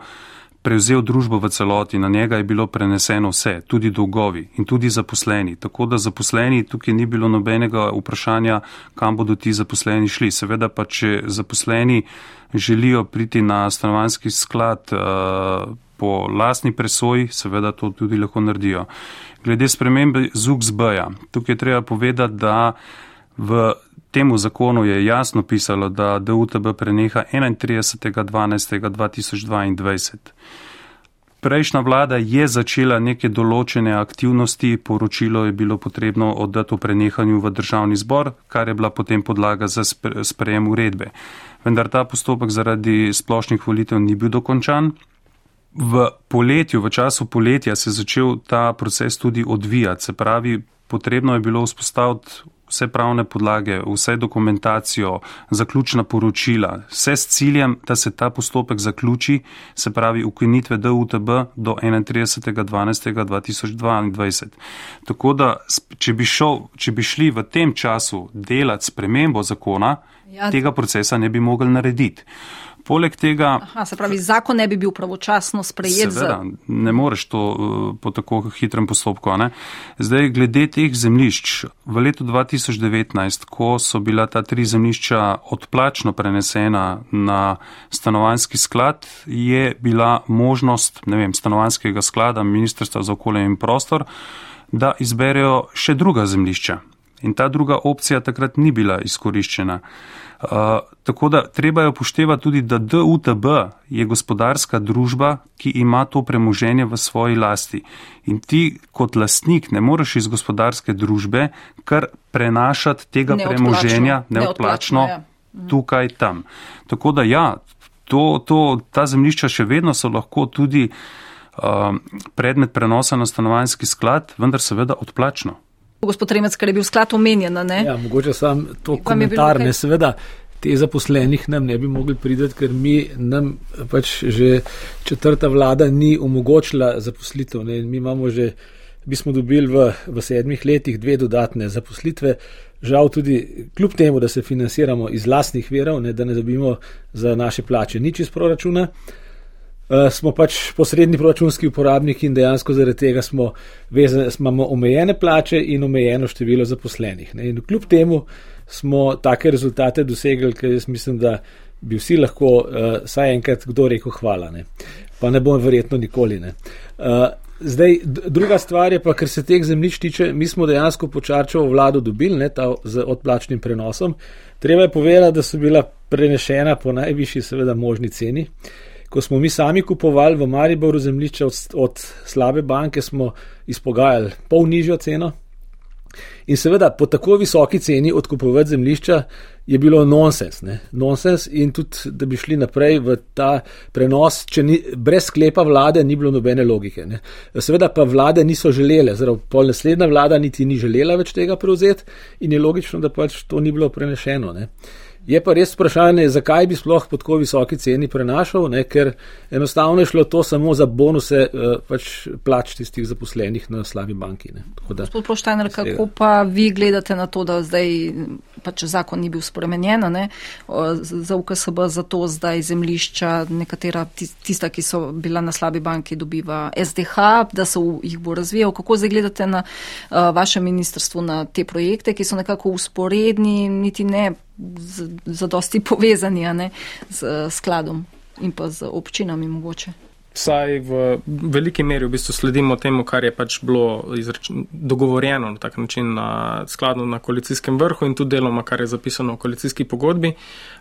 prevzel družbo v celoti, na njega je bilo preneseno vse, tudi dolgovi in tudi zaposleni. Tako da zaposleni tukaj ni bilo nobenega vprašanja, kam bodo ti zaposleni šli. Seveda pa, če zaposleni želijo priti na stanovanski sklad uh, po lastni presoji, seveda to tudi lahko naredijo. Glede spremembe ZUKSB-ja, tukaj je treba povedati, da v temu zakonu je jasno pisalo, da DUTB preneha 31.12.2022. Prejšnja vlada je začela neke določene aktivnosti, poročilo je bilo potrebno oddati o prenehanju v državni zbor, kar je bila potem podlaga za sprejem uredbe. Vendar ta postopek zaradi splošnih volitev ni bil dokončan, v poletju, v času poletja se je začel ta proces tudi odvijati, se pravi, potrebno je bilo vzpostaviti vse pravne podlage, vse dokumentacijo, zaključna poročila, vse s ciljem, da se ta postopek zaključi, se pravi ukinitve DUTB do 31.12.2022. Tako da, če bi, šel, če bi šli v tem času delati spremembo zakona, ja. tega procesa ne bi mogli narediti. Poleg tega. Aha, se pravi, zakon ne bi bil pravočasno sprejet. Seveda, za... ne moreš to uh, po tako hitrem postopku. Zdaj, glede teh zemlišč, v letu 2019, ko so bila ta tri zemlišča odplačno prenesena na stanovanski sklad, je bila možnost, ne vem, stanovanskega sklada, Ministrstva za okolje in prostor, da izberejo še druga zemlišča. In ta druga opcija takrat ni bila izkoriščena. Uh, tako da treba je upoštevati tudi, da DUTB je gospodarska družba, ki ima to premoženje v svoji lasti. In ti kot lastnik ne moreš iz gospodarske družbe kar prenašati tega neodplačno, premoženja neodplačno ja. Mhm. tukaj tam. Tako da ja, to, to, ta zemljišča še vedno so lahko tudi uh, predmet prenosa na stanovanjski sklad, vendar seveda odplačno gospod Remec, kar je bil sklad omenjen. Ja, mogoče sam to komentar, ne seveda. Te zaposlenih nam ne bi mogli prideti, ker mi nam pač že četrta vlada ni omogočila zaposlitev. Ne. Mi imamo že, bi smo dobili v, v sedmih letih dve dodatne zaposlitve. Žal tudi kljub temu, da se financiramo iz lastnih verov, ne, da ne dobimo za naše plače nič iz proračuna. Uh, uh, smo pač posredni proračunski uporabniki in dejansko zaradi tega smo vezani, imamo omejene plače in omejeno število zaposlenih. Ne. In kljub temu smo take rezultate dosegli, ker jaz mislim, da bi vsi lahko uh, saj enkrat kdo rekel hvala. Ne. Pa ne bom verjetno nikoli. Uh, zdaj, druga stvar je pa, ker se teh zemljišč tiče, mi smo dejansko počarčevo vlado dobili, ne, ta z odplačnim prenosom. Treba je povedati, da so bila prenešena po najvišji, seveda, možni ceni. Uh, ko smo mi sami kupovali v Mariboru zemljišče od, od slabe banke, smo izpogajali pol nižjo ceno. In seveda po tako visoki ceni odkupovati zemljišča je bilo nonsens. Ne? Nonsens in tudi, da bi šli naprej v ta prenos, če ni, brez sklepa vlade ni bilo nobene logike. Ne? Seveda pa vlade niso želele, zelo pol naslednja vlada niti ni želela več tega prevzeti in je logično, da pač to ni bilo prenešeno. Ne? Je pa res vprašanje, zakaj bi sploh po tako visoki ceni prenašal, ne? ker enostavno je šlo to samo za bonuse uh, pač plač tistih zaposlenih na slabi banki. Gospod Poštajner, kako pa vi gledate na to, da zdaj pač zakon ni bil spremenjen ne? za UKSB, zato zdaj zemlišča, nekatera tista, ki so bila na slabi banki, dobiva SDH, da se jih bo razvijal. Kako zdaj gledate na uh, vaše ministrstvo na te projekte, ki so nekako usporedni, niti ne za dosti povezani ne, z skladom in pa z občinami mogoče. Vsaj v veliki meri v bistvu sledimo temu, kar je pač bilo dogovorjeno na tak način na skladno na koalicijskem vrhu in tudi deloma, kar je zapisano v koalicijski pogodbi.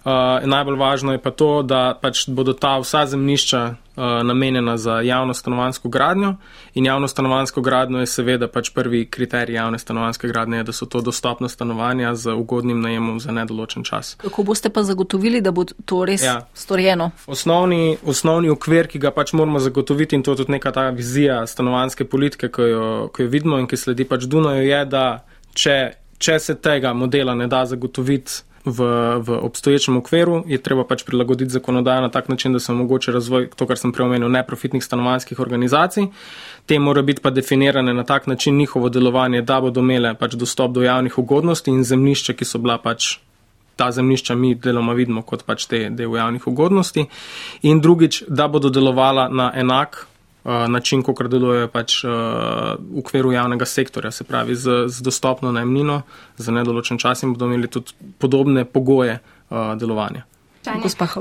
Uh, najbolj važno je pa to, da pač bodo ta vsa zemnišča uh, namenjena za javno stanovansko gradnjo in javno stanovansko gradnjo je seveda pač prvi kriterij javne stanovanske gradnje, da so to dostopna stanovanja z ugodnim najemom za nedoločen čas. Kako boste pa zagotovili, da bo to res ja. storjeno? Osnovni, osnovni okvir, ki ga pač moramo zagotoviti in to je tudi neka ta vizija stanovanske politike, ko jo, ko jo vidimo in ki sledi pač Dunaju, je, da če, če se tega modela ne da zagotoviti, v, v obstoječem okviru, je treba pač prilagoditi zakonodajo na tak način, da se omogoče razvoj, to, kar sem preomenil, neprofitnih stanovanjskih organizacij. Te mora biti pa definirane na tak način njihovo delovanje, da bodo imele pač dostop do javnih ugodnosti in zemljišča, ki so bila pač. Ta zemljišča mi deloma vidimo kot pač te del javnih ugodnosti, in drugič, da bodo delovala na enak uh, način, kot delujejo pač, uh, v okviru javnega sektorja, se pravi z, z dostopno najemnino za nedoločen čas in bodo imeli tudi podobne pogoje uh, delovanja.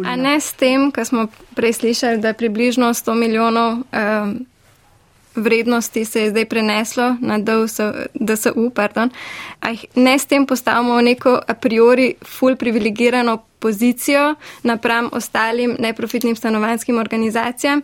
A ne s tem, kar smo prej slišali, da je približno 100 milijonov um, vrednosti se je zdaj preneslo na DSU, pardon, ne s tem postavimo neko a priori ful privilegirano pozicijo napram ostalim neprofitnim stanovanskim organizacijam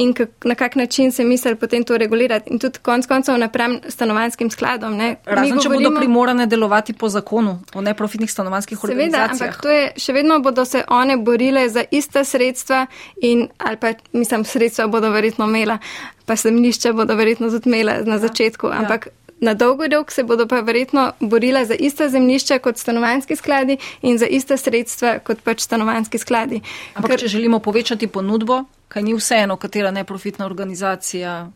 in kak, na kak način se misli potem to regulirati in tudi konc koncev napram stanovanskim skladom. Ne. Razen, če govorimo, bodo primorane delovati po zakonu o neprofitnih stanovanskih seveda, organizacijah. Seveda, ampak to je, še vedno bodo se one borile za ista sredstva in, ali pa, mislim, sredstva bodo verjetno imela, pa semnišče bodo verjetno tudi imela na ja, začetku, ja. ampak na dolgo rok se bodo pa verjetno borila za ista zemljišča kot stanovanski skladi in za ista sredstva kot pač stanovanski skladi. Ampak, Ker, če želimo povečati ponudbo, kaj ni vseeno, katera neprofitna organizacija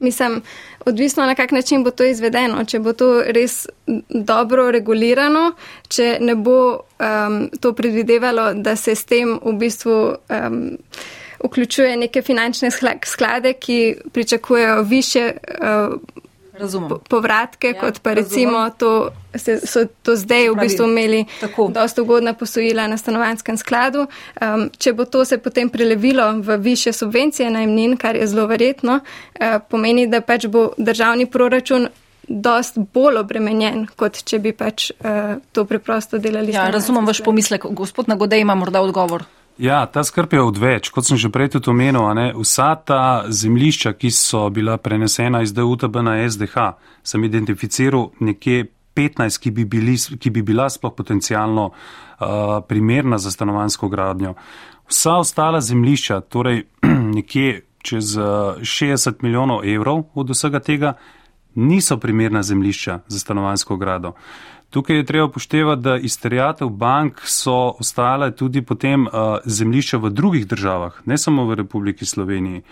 Mislim, odvisno na kak način bo to izvedeno. Če bo to res dobro regulirano, če ne bo um, to predvidevalo, da se s tem v bistvu um, vključuje neke finančne sklade, ki pričakujejo više. Uh, Razumem. povratke, ja, kot pa recimo to, se, so to zdaj v bistvu imeli tako. dosta ugodna posojila na stanovanskem skladu. Um, če bo to se potem prelevilo v više subvencije najemnin, kar je zelo verjetno, uh, pomeni, da pač bo državni proračun dost bolj obremenjen, kot če bi pač uh, to preprosto delali. Ja, razumem vaš pomislek. Gospod Nagodej ima morda odgovor. Ja, ta skrb je odveč. Kot sem že prej tudi omenil, ne, vsa ta zemlišča, ki so bila prenesena iz DUTB na SDH, sem identificiral nekje 15, ki bi, bili, ki bi bila sploh potencijalno uh, primerna za stanovansko gradnjo. Vsa ostala zemlišča, torej <clears throat> nekje čez 60 milijonov evrov od vsega tega, niso primerna zemlišča za stanovansko gradnjo. Tukaj je treba upoštevati, da iz terjatev bank so ostale tudi potem uh, zemljišča v drugih državah, ne samo v Republiki Sloveniji.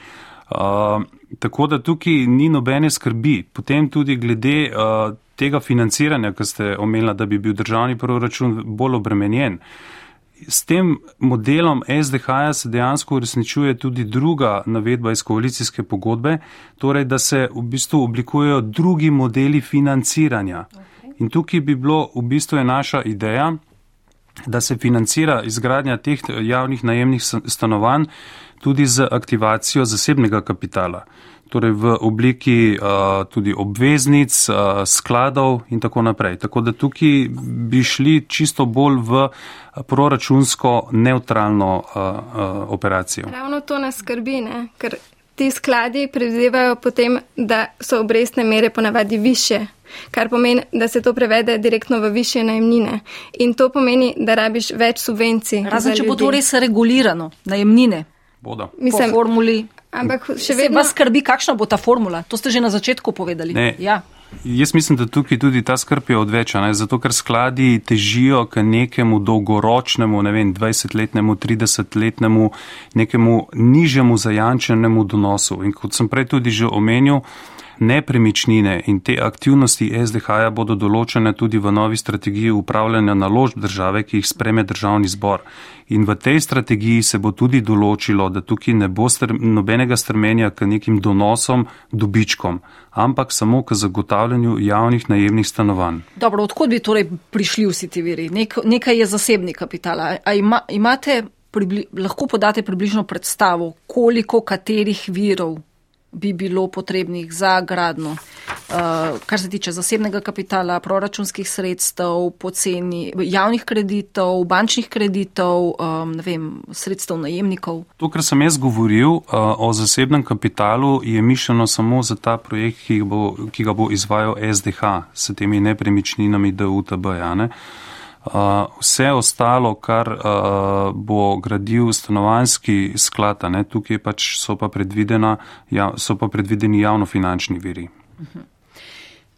Uh, tako da tukaj ni nobene skrbi. Potem tudi glede uh, tega financiranja, ki ste omenila, da bi bil državni proračun bolj obremenjen. S tem modelom SDH-ja se dejansko uresničuje tudi druga navedba iz koalicijske pogodbe, torej da se v bistvu oblikujejo drugi modeli financiranja. Okay. In tukaj bi bilo v bistvu naša ideja, da se financira izgradnja teh javnih najemnih stanovanj tudi z aktivacijo zasebnega kapitala, torej v obliki uh, tudi obveznic, uh, skladov in tako naprej. Tako da tukaj bi šli čisto bolj v proračunsko neutralno uh, uh, operacijo. Ravno to nas skrbi, ne? ker ti skladi predvidevajo potem, da so obrestne mere ponavadi više kar pomeni, da se to prevede direktno v više najemnine. In to pomeni, da rabiš več subvencij. Razen, če bo to res regulirano, najemnine. Bodo. Mislim, po formuli. Ampak še vedno. Vas skrbi, kakšna bo ta formula? To ste že na začetku povedali. Ne. Ja. Jaz mislim, da tukaj tudi ta skrb je odveča, ne? zato ker skladi težijo k nekemu dolgoročnemu, ne vem, 20-letnemu, 30-letnemu, nekemu nižjemu zajančenemu donosu. In kot sem prej tudi že omenil, nepremičnine in te aktivnosti SDH-ja bodo določene tudi v novi strategiji upravljanja naložb države, ki jih spreme državni zbor. In v tej strategiji se bo tudi določilo, da tukaj ne bo str nobenega strmenja k nekim donosom, dobičkom, ampak samo k zagotavljanju javnih najemnih stanovanj. Dobro, odkud bi torej prišli vsi ti viri? Nek nekaj je zasebni kapital. A ima, imate, lahko podate približno predstavo, koliko katerih virov bi bilo potrebnih za gradno, uh, kar se tiče zasebnega kapitala, proračunskih sredstev, poceni javnih kreditov, bančnih kreditov, ne vem, sredstev najemnikov. To, kar sem jaz govoril uh, o zasebnem kapitalu, je mišljeno samo za ta projekt, ki, bo, ki ga bo izvajal SDH s temi nepremičninami DUTB. Ja, ne? Vse ostalo, kar uh, bo gradil stanovanski sklad, ne, tukaj pač so pa, ja, so pa predvideni javnofinančni viri. Mhm.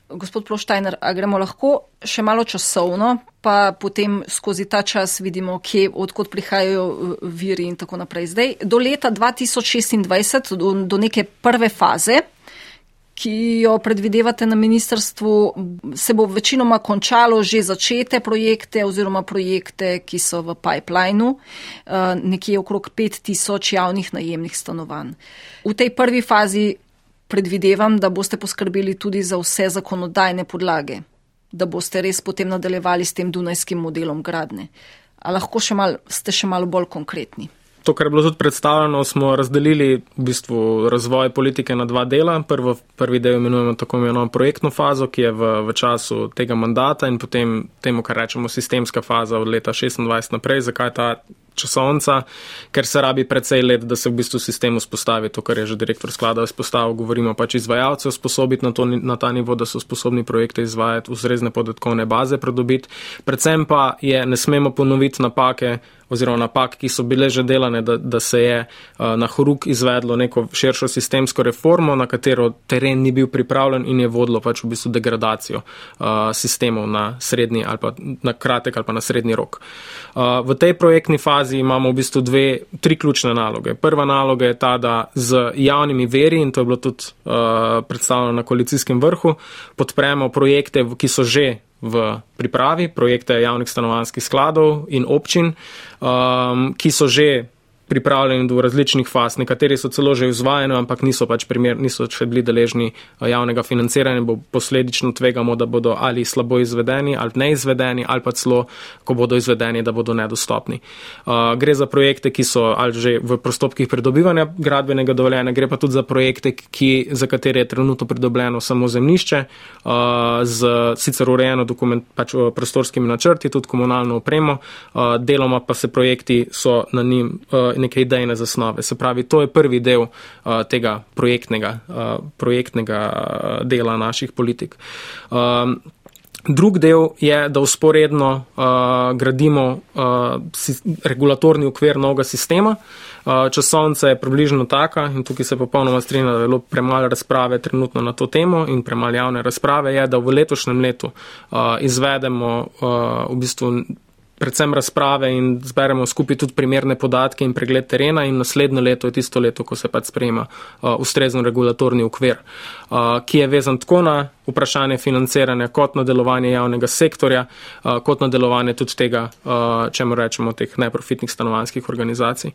Gospod Ploštajner, a gremo lahko še malo časovno, pa potem skozi ta čas vidimo, kje, odkot prihajajo viri in tako naprej. Zdaj, do leta 2026, do, do neke prve faze, ki jo predvidevate na ministrstvu, se bo večinoma končalo že začete projekte oziroma projekte, ki so v pipelineu, eh, nekje okrog 5000 javnih najemnih stanovanj. V tej prvi fazi predvidevam, da boste poskrbeli tudi za vse zakonodajne podlage, da boste res potem nadaljevali s tem dunajskim modelom gradne. A lahko še mal, ste še malo bolj konkretni? To, kar je bilo tudi predstavljeno, smo razdelili v bistvu razvoj politike na dva dela. Prvo, prvi del imenujemo tako imenovano projektno fazo, ki je v, v času tega mandata in potem temu, kar rečemo sistemska faza od leta 26 naprej. Zakaj ta časovnica, ker se rabi precej let, da se v bistvu sistem vzpostavi, to, kar je že direktor sklada izpostavil, govorimo pač izvajalce usposobiti na, na ta nivo, da so sposobni projekte izvajati, ustrezne podatkovne baze pridobiti, predvsem pa je ne smemo ponoviti napake, oziroma napak, ki so bile že delane, da, da se je uh, na horuk izvedlo neko širšo sistemsko reformo, na katero teren ni bil pripravljen in je vodilo pač v bistvu degradacijo uh, sistemov na srednji ali pa na kratek ali pa na srednji rok. Uh, v tej projektni fazi imamo v bistvu dve, tri ključne naloge. Prva naloga je ta, da z javnimi veri, in to je bilo tudi uh, predstavljeno na koalicijskem vrhu, podpremo projekte, ki so že v pripravi, projekte javnih stanovanjskih skladov in občin, um, ki so že pripravljeni do različnih faz. Nekateri so celo že izvajeni, ampak niso pač primer, niso še bili deležni eh, javnega financiranja, bo posledično tvegamo, da bodo ali slabo izvedeni, ali neizvedeni, ali pa celo, ko bodo izvedeni, da bodo nedostopni. Uh, gre za projekte, ki so ali že v postopkih pridobivanja gradbenega dovoljenja, gre pa tudi za projekte, ki, za katere je trenutno pridobljeno samo zemljišče, uh, z sicer urejeno dokument, pač prostorskimi načrti, tudi komunalno opremo, uh, deloma pa se projekti so na njim uh, neke idejne zasnove. Se pravi, to je prvi del uh, tega projektnega, uh, projektnega uh, dela naših politik. Um, Drug del je, da usporedno uh, gradimo uh, si, regulatorni okvir novega sistema. Uh, časovnica je približno taka in tukaj se popolnoma strinjam, da je bilo premalo razprave trenutno na to temo in premalo javne razprave, je, da v letošnjem letu uh, izvedemo uh, v bistvu predvsem razprave in zberemo skupaj tudi primerne podatke in pregled terena in naslednje leto je tisto leto, ko se pač sprejema uh, ustrezen regulatorni ukvir, uh, ki je vezan tako na vprašanje financiranja kot na delovanje javnega sektorja, uh, kot na delovanje tudi tega, uh, čemu rečemo, teh neprofitnih stanovanskih organizacij.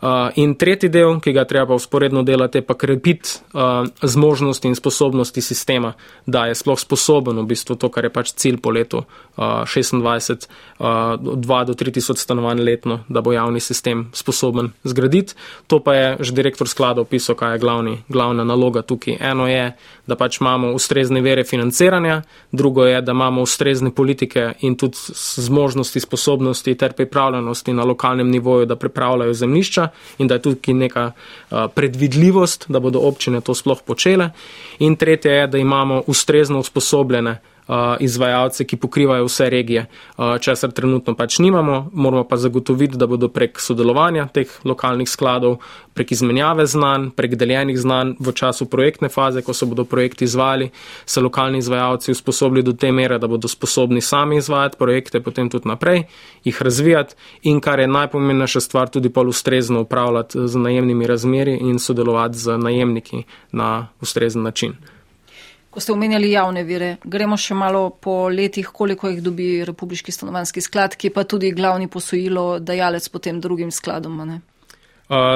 Uh, in tretji del, ki ga treba usporedno delati, je pa krepiti zmožnosti in sposobnosti sistema, da je sploh sposoben v bistvu to, kar je pač cilj po letu uh, 26. Uh, 2 do 3 tisoč stanovanj letno, da bo javni sistem sposoben zgraditi. To pa je že direktor sklada opisal, kaj je glavni, glavna naloga tukaj. Eno je, da pač imamo ustrezne vere financiranja, drugo je, da imamo ustrezne politike in tudi zmožnosti, sposobnosti ter pripravljenosti na lokalnem nivoju, da pripravljajo zemlišča in da je tukaj neka predvidljivost, da bodo občine to sploh počele. In tretje je, da imamo ustrezno usposobljene izvajalce, ki pokrivajo vse regije, česar trenutno pač nimamo. Moramo pa zagotoviti, da bodo prek sodelovanja teh lokalnih skladov, prek izmenjave znanj, prek deljenih znanj v času projektne faze, ko se bodo projekti izvajali, se lokalni izvajalci usposobili do te mere, da bodo sposobni sami izvajati projekte, potem tudi naprej, jih razvijati in kar je najpomembnejša stvar, tudi pol ustrezno upravljati z najemnimi razmeri in sodelovati z najemniki na ustrezen način. Ko ste omenjali javne vire, gremo še malo po letih, koliko jih dobi Republiški stanovanski sklad, ki pa tudi glavni posojilo dajalec potem drugim skladom. Ne?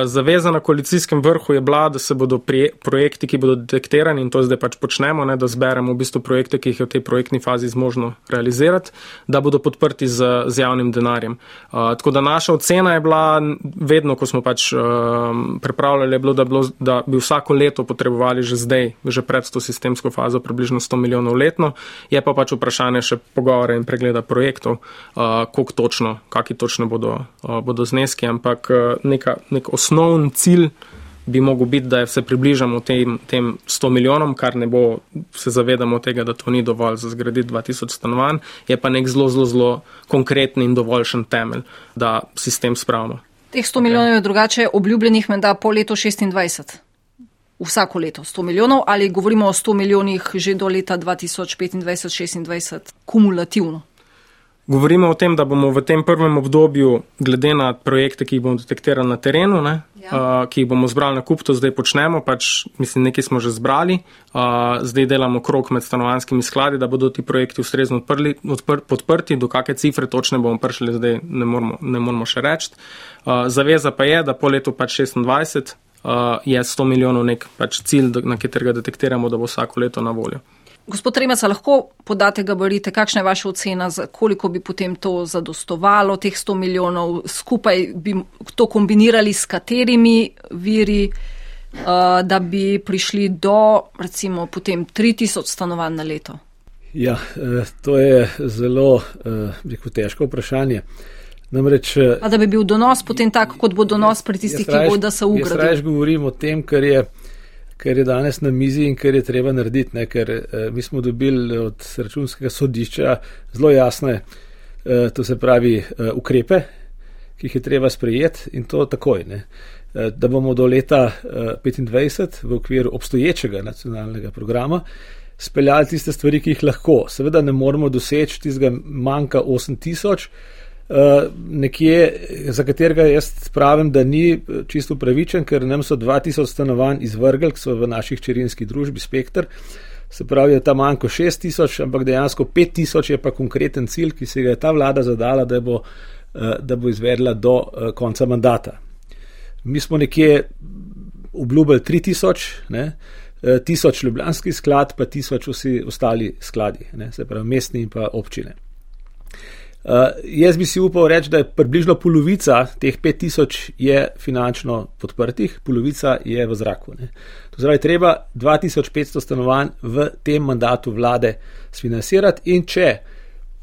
Zaveza na koalicijskem vrhu je bila, da se bodo projekti, ki bodo detektirani in to zdaj pač počnemo, ne, da zberemo v bistvu projekte, ki jih je v tej projektni fazi zmožno realizirati, da bodo podprti z, z javnim denarjem. Uh, tako da naša ocena je bila, vedno, ko smo pač uh, pripravljali, je bilo, da, bilo, da bi vsako leto potrebovali že zdaj, že pred to sistemsko fazo, približno 100 milijonov letno. Je pa pač vprašanje še pogovore in pregleda projektov, uh, koliko točno, kakšni točno bodo, uh, bodo zneski, ampak uh, neka, neka nek osnovni cilj bi mogel biti, da se približamo tem, tem 100 milijonom, kar ne bo, se zavedamo tega, da to ni dovolj za zgraditi 2000 stanovanj, je pa nek zelo, zelo, zelo konkreten in dovoljšen temelj, da sistem spravimo. Teh 100 milijonov je drugače obljubljenih menda po letu 26. Vsako leto 100 milijonov ali govorimo o 100 milijonih že do leta 2025-2026 kumulativno? Govorimo o tem, da bomo v tem prvem obdobju, glede na projekte, ki jih bomo detektirali na terenu, ne, ja. uh, ki jih bomo zbrali na kup, to zdaj počnemo, pač mislim, nekaj smo že zbrali, uh, zdaj delamo krok med stanovanskimi skladi, da bodo ti projekti ustrezno odprli, odpr, podprti, do kakšne cifre točne bomo prišli, zdaj ne moramo, ne moramo še reči. Uh, zaveza pa je, da po letu pač 26 uh, je 100 milijonov nek pač cilj, na katerega detektiramo, da bo vsako leto na voljo. Gospod Remac, lahko podate gabarite, kakšna je vaša ocena, koliko bi potem to zadostovalo, teh 100 milijonov, skupaj bi to kombinirali s katerimi viri, da bi prišli do recimo potem 3000 stanovanj na leto? Ja, eh, to je zelo eh, rekel, težko vprašanje. Namreč, A da bi bil donos potem tak, kot bo donos pri tistih, ki bodo se ugradili. Jaz raje govorim o tem, kar je, kar je danes na mizi in kar je treba narediti, ne? ker eh, mi smo dobili od računskega sodišča zelo jasne, eh, to se pravi, eh, ukrepe, ki jih je treba sprejeti in to takoj. Ne? Eh, da bomo do leta 2025 eh, v okviru obstoječega nacionalnega programa speljali tiste stvari, ki jih lahko. Seveda ne moremo doseči tistega manjka 8000, eh, nekje, za katerega jaz pravim, da ni čisto upravičen, ker nam so 2000 stanovanj izvrgli, ki so v naših čerinskih družbi Spektr. Se pravi, je ta manjko 6000, ampak dejansko 5000 je pa konkreten cilj, ki se ga je ta vlada zadala, da bo, da bo izvedla do konca mandata mi smo nekje obljubili 3000, ne, 1000 ljubljanski sklad, pa 1000 vsi ostali skladi, ne, se pravi mestni in pa občine. Uh, jaz bi si upal reči, da je približno polovica teh 5000 je finančno podprtih, polovica je v zraku. Ne. To zdaj treba 2500 stanovanj v tem mandatu vlade sfinansirati in če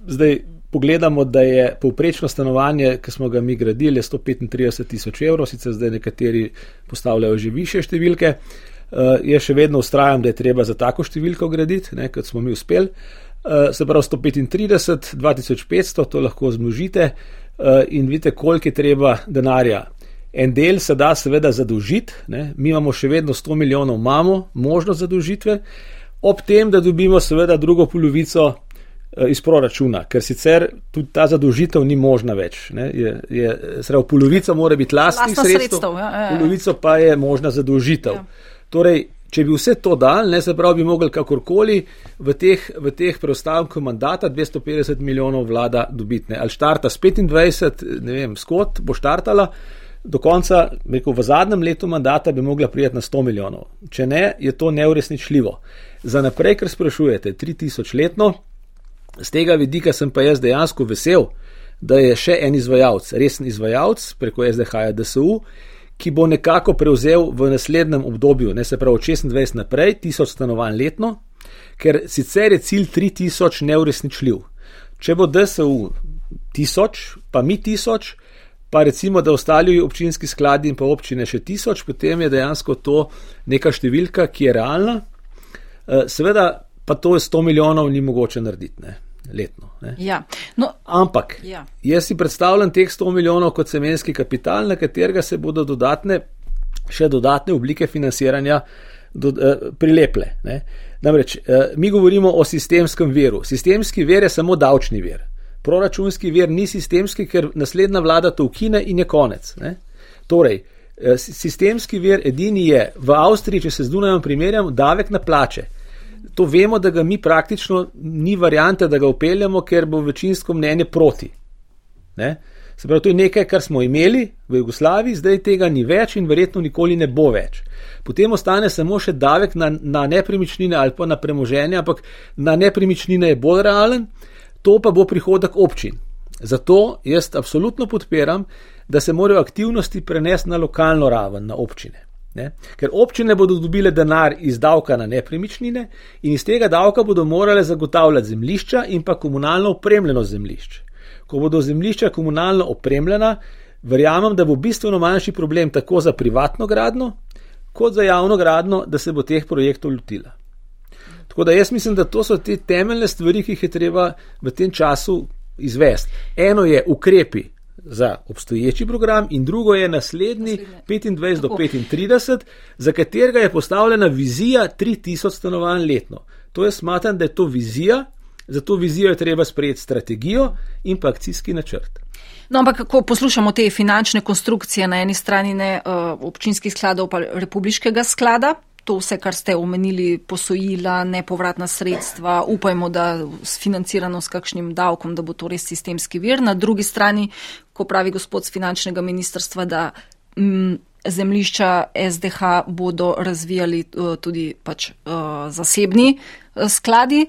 zdaj pogledamo, da je povprečno stanovanje, ki smo ga mi gradili, 135 tisoč evrov, sicer zdaj nekateri postavljajo že više številke. Uh, jaz še vedno ustrajam, da je treba za tako številko graditi, ne, kot smo mi uspeli. Uh, se pravi 135, 2500, to lahko zmnožite uh, in vidite, koliko je treba denarja. En del se da seveda zadolžiti, ne. mi imamo še vedno 100 milijonov, imamo možnost zadolžitve, ob tem, da dobimo seveda drugo polovico Eh, iz proračuna, ker sicer tudi ta zadolžitev ni možna več. Je, je, sredo, polovica mora biti lastnih sredstev, sredstev ja, ja, ja. polovico pa je možna zadolžitev. Ja. Torej, če bi vse to dal, ne se pravi, bi mogli kakorkoli v teh, v teh preostankih mandata 250 milijonov vlada dobiti. Ne. Ali štarta s 25, ne vem, skot bo štartala. Do konca, rekel, v zadnjem letu mandata bi mogla prijeti na 100 milijonov. Če ne, je to neurešničljivo. Za naprej, ker sprašujete, 3000 letno, Z tega vidika sem pa jaz dejansko vesel, da je še en izvajalec, resen izvajalec preko SDH-ja DSU, ki bo nekako prevzel v naslednjem obdobju, ne se pravi od 26 naprej, 1000 stanovanj letno, ker sicer je cilj 3000 neuresničljiv. Če bo DSU 1000, pa mi 1000, pa recimo, da ostali občinski skladi in pa občine še 1000, potem je dejansko to neka številka, ki je realna. Eh, seveda pa to je 100 milijonov, ni mogoče narediti ne, letno. Ne. Ja. No, Ampak ja. jaz si predstavljam teh 100 milijonov kot semenski kapital, na katerega se bodo dodatne, še dodatne oblike financiranja do, eh, prileple. Ne. Namreč eh, mi govorimo o sistemskem veru. Sistemski ver je samo davčni ver. Proračunski ver ni sistemski, ker naslednja vlada to ukine in je konec. Ne. Torej, eh, sistemski ver edini je v Avstriji, če se z Dunajem primerjam, davek na plače to vemo, da ga mi praktično ni variante, da ga upeljamo, ker bo večinsko mnenje proti. Ne? Se pravi, to je nekaj, kar smo imeli v Jugoslaviji, zdaj tega ni več in verjetno nikoli ne bo več. Potem ostane samo še davek na, na nepremičnine ali pa na premoženje, ampak na nepremičnine je bolj realen, to pa bo prihodek občin. Zato jaz absolutno podpiram, da se morajo aktivnosti prenesti na lokalno raven, na občine. Ne? Ker občine bodo dobile denar iz davka na nepremičnine in iz tega davka bodo morale zagotavljati zemlišča in pa komunalno opremljeno zemlišče. Ko bodo zemlišča komunalno opremljena, verjamem, da bo bistveno manjši problem tako za privatno gradno, kot za javno gradno, da se bo teh projektov lotila. Tako da jaz mislim, da to so te temeljne stvari, ki jih je treba v tem času izvesti. Eno je ukrepi, za obstoječi program, in drugo je naslednji 25 do 35, za katerega je postavljena vizija 3000 stanovanj letno. To je smatram, da je to vizija, za to vizijo je treba sprejeti strategijo in pa akcijski načrt. No, ampak, ko poslušamo te finančne konstrukcije na eni strani ne uh, občinskih skladov, pa republiškega sklada, to vse, kar ste omenili, posojila, nepovratna sredstva, upajmo, da financirano s kakšnim davkom, da bo to res sistemski vir. Na drugi strani, ko pravi gospod z finančnega ministrstva, da m, mm, zemlišča SDH bodo razvijali uh, tudi pač, uh, zasebni uh, skladi.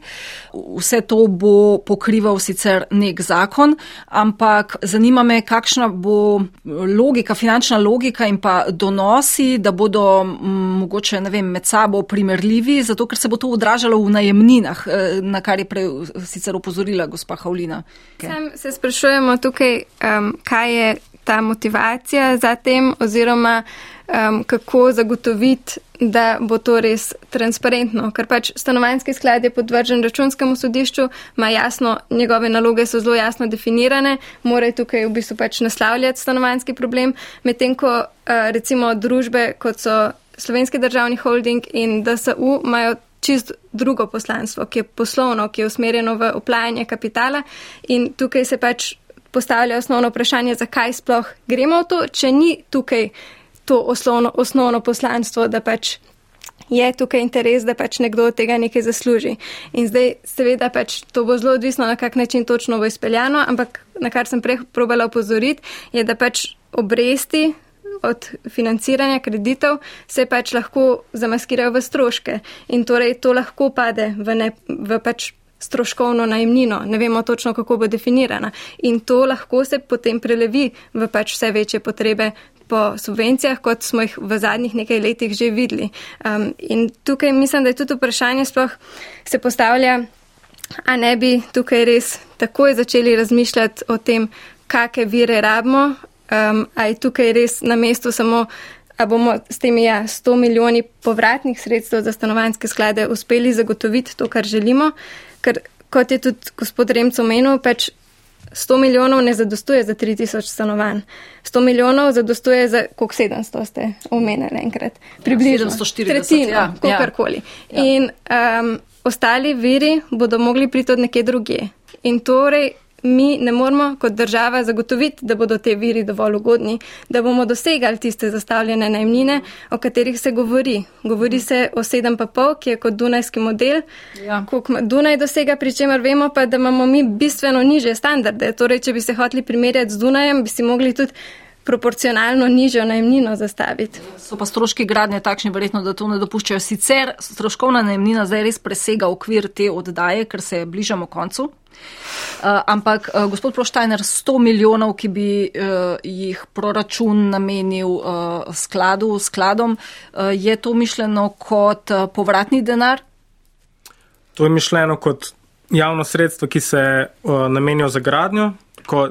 Vse to bo pokrival sicer nek zakon, ampak zanima me, kakšna bo logika, finančna logika in pa donosi, da bodo mogoče vem, med sabo primerljivi, zato ker se bo to odražalo v najemninah, na kar je prej sicer opozorila gospa Havlina. Sam se sprašujemo tukaj, um, kaj je ta motivacija za tem oziroma um, kako zagotoviti, da bo to res transparentno. Ker pač stanovanski sklad je podvržen računskemu sodišču, ima jasno, njegove naloge so zelo jasno definirane, mora tukaj v bistvu pač naslavljati stanovanski problem, medtem ko uh, recimo družbe, kot so Slovenski državni holding in DSU, imajo čist drugo poslanstvo, ki je poslovno, ki je usmerjeno v oplajanje kapitala in tukaj se pač postavlja osnovno vprašanje, zakaj sploh gremo v to, če ni tukaj to osnovno, osnovno poslanstvo, da pač je tukaj interes, da pač nekdo od tega nekaj zasluži. In zdaj seveda pač to bo zelo odvisno, na kak način točno bo izpeljano, ampak na kar sem prej probala opozoriti, je, da pač obresti od financiranja kreditov se pač lahko zamaskirajo v stroške in torej to lahko pade v, ne, v pač stroškovno najemnino, ne vemo točno, kako bo definirana. In to lahko se potem prelevi v pač vse večje potrebe po subvencijah, kot smo jih v zadnjih nekaj letih že videli. Um, in tukaj mislim, da je tudi vprašanje sploh se postavlja, a ne bi tukaj res takoj začeli razmišljati o tem, kakšne vire rabimo, um, a je tukaj res na mestu samo. A bomo s temi ja, 100 milijoni povratnih sredstev za stanovanske sklade uspeli zagotoviti to, kar želimo? Ker kot je tudi gospod Remco omenil, pač 100 milijonov ne zadostuje za 3000 stanovanj. 100 milijonov zadostuje za koliko 700 ste omenili enkrat. Približno ja, 740. Tretjino, ja, kakorkoli. Ja. In um, ostali viri bodo mogli priti od nekje druge. In torej mi ne moramo kot država zagotoviti, da bodo te viri dovolj ugodni, da bomo dosegali tiste zastavljene najmnine, o katerih se govori. Govori se o 7,5, ki je kot Dunajski model, ja. koliko Dunaj dosega, pri čemer vemo pa, da imamo mi bistveno niže standarde. Torej, če bi se hoteli primerjati z Dunajem, bi si mogli tudi proporcionalno nižjo najemnino zastaviti. So pa stroški gradnje takšni, verjetno, da to ne dopuščajo. Sicer stroškovna najemnina zdaj res presega okvir te oddaje, ker se bližamo koncu. Uh, ampak, uh, gospod Proštajner, 100 milijonov, ki bi uh, jih proračun namenil uh, skladu, skladom, uh, je to mišljeno kot uh, povratni denar? To je mišljeno kot javno sredstvo, ki se uh, namenijo za gradnjo,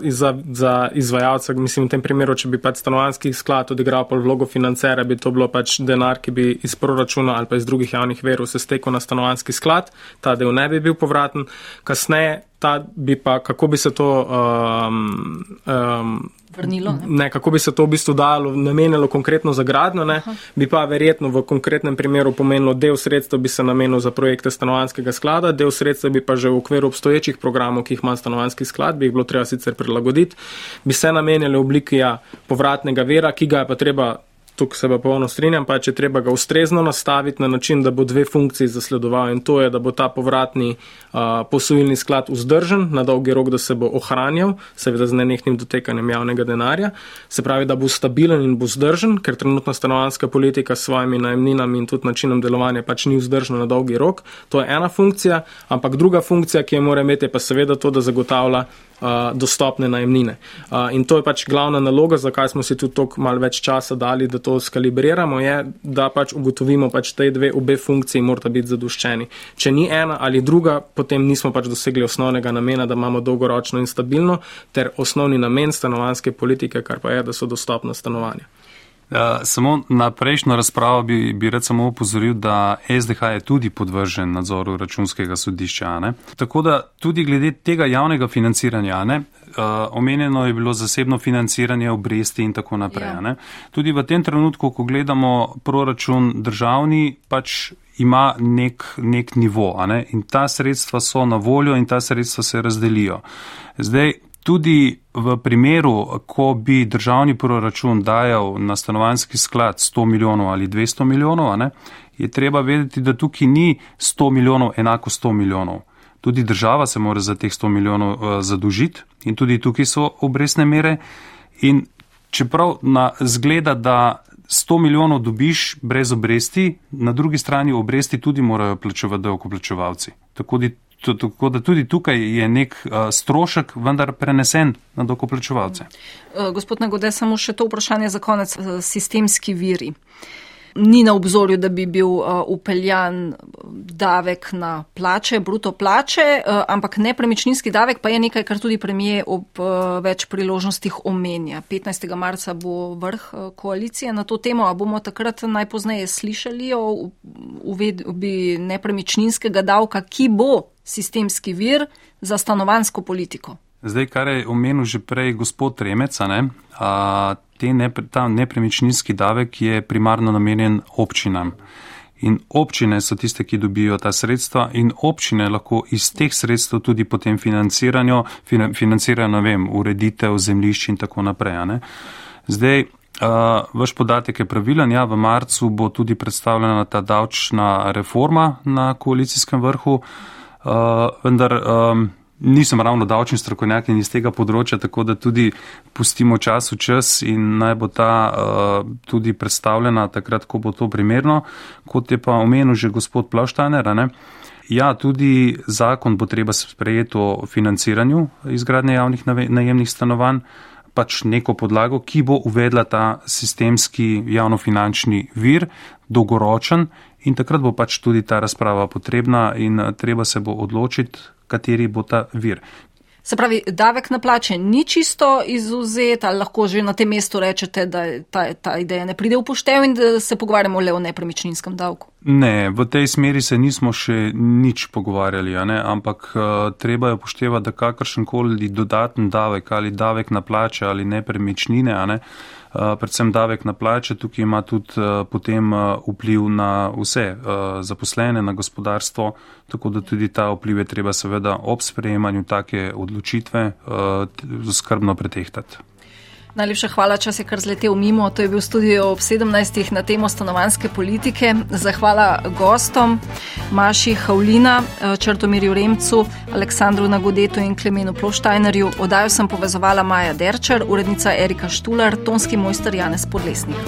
za, za izvajalca, mislim, v tem primeru, če bi pač stanovanski sklad odigral pol vlogo financera, bi to bilo pač denar, ki bi iz proračuna ali pa iz drugih javnih verov se stekel na stanovanski sklad, ta del ne bi bil povraten. Kasneje, ta bi pa, kako bi se to. Um, um, vrnilo. Ne? ne, kako bi se to v bistvu dalo, namenilo konkretno za gradno, ne, bi pa verjetno v konkretnem primeru pomenilo, del sredstev bi se namenil za projekte stanovanskega sklada, del sredstev bi pa že v okviru obstoječih programov, ki jih ima stanovanski sklad, bi jih bilo treba sicer prilagoditi, bi se namenili v obliki ja, povratnega vera, ki ga je pa treba tukaj se pa polno strinjam, pa če treba ga ustrezno nastaviti na način, da bo dve funkciji zasledoval in to je, da bo ta povratni uh, posojilni sklad vzdržen na dolgi rok, da se bo ohranjal, seveda z nenehnim dotekanjem javnega denarja, se pravi, da bo stabilen in bo vzdržen, ker trenutna stanovanska politika s svojimi najemninami in tudi načinom delovanja pač ni vzdržna na dolgi rok. To je ena funkcija, ampak druga funkcija, ki jo mora imeti, je pa seveda to, da zagotavlja dostopne najemnine. In to je pač glavna naloga, zakaj smo si tudi toliko malo več časa dali, da to skalibriramo, je, da pač ugotovimo, pač te dve, obe funkciji morata biti zadoščeni. Če ni ena ali druga, potem nismo pač dosegli osnovnega namena, da imamo dolgoročno in stabilno, ter osnovni namen stanovanske politike, kar pa je, da so dostopna stanovanja. Uh, samo na prejšnjo razpravo bi, bi rad samo upozoril, da SDH je tudi podvržen nadzoru računskega sodišča. Ne? Tako da tudi glede tega javnega financiranja, ne, uh, omenjeno je bilo zasebno financiranje obresti in tako naprej. Ja. Tudi v tem trenutku, ko gledamo proračun državni, pač ima nek, nek nivo ne? in ta sredstva so na voljo in ta sredstva se razdelijo. Zdaj, Tudi v primeru, ko bi državni proračun dajal na stanovanski sklad 100 milijonov ali 200 milijonov, ne, je treba vedeti, da tukaj ni 100 milijonov enako 100 milijonov. Tudi država se mora za teh 100 milijonov uh, zadužiti in tudi tukaj so obresne mere. In čeprav na zgleda, da 100 milijonov dobiš brez obresti, na drugi strani obresti tudi morajo plačevati davkoplačevalci. Tako, tako da tudi tukaj je nek uh, strošek, vendar prenesen na davkoplačevalce. Uh, gospod Nagode, samo še to vprašanje za konec. Uh, sistemski viri. Ni na obzorju, da bi bil upeljan davek na plače, bruto plače, ampak nepremičninski davek pa je nekaj, kar tudi premije ob več priložnostih omenja. 15. marca bo vrh koalicije na to temo, a bomo takrat najpozneje slišali o uvedbi nepremičninskega davka, ki bo sistemski vir za stanovansko politiko. Zdaj, kar je omenil že prej gospod Remeca, ne, a, ne, ta nepremičninski davek je primarno namenjen občinam. In občine so tiste, ki dobijo ta sredstva in občine lahko iz teh sredstev tudi potem financirajo, financirajo, ne vem, ureditev zemljišč in tako naprej. Ne. Zdaj, uh, vaš podatek je pravilen, ja, v marcu bo tudi predstavljena ta davčna reforma na koalicijskem vrhu, uh, vendar. Um, nisem ravno davčni strokovnjak in iz tega področja, tako da tudi pustimo čas v čas in naj bo ta uh, tudi predstavljena takrat, ko bo to primerno, kot je pa omenil že gospod Plavštajner. Ja, tudi zakon bo treba sprejeti o financiranju izgradnje javnih najemnih stanovanj, pač neko podlago, ki bo uvedla ta sistemski javnofinančni vir, dolgoročen in takrat bo pač tudi ta razprava potrebna in treba se bo odločiti, kateri bo ta vir. Se pravi, davek na plače ni čisto izuzet, ali lahko že na tem mestu rečete, da ta, ta ideja ne pride v poštev in da se pogovarjamo le o nepremičninskem davku? Ne, v tej smeri se nismo še nič pogovarjali, ampak uh, treba je upoštevati, da kakršen koli dodaten davek ali davek na plače ali nepremičnine, ne, uh, Eh, predvsem davek na plače, tukaj ima tudi eh, potem eh, vpliv na vse zaposlene, na gospodarstvo, tako da tudi ta vpliv je treba seveda ob sprejemanju take odločitve skrbno pretehtati. Najlepša hvala, čas je kar zletel mimo. To je bil studio ob 17. na temo stanovanske politike. Zahvala gostom Maši Havlina, Črtomirju Remcu, Aleksandru Nagodetu in Klemenu Ploštajnerju. Odajo sem povezovala Maja Derčar, urednica Erika Štular, tonski mojster Janez Podlesnik.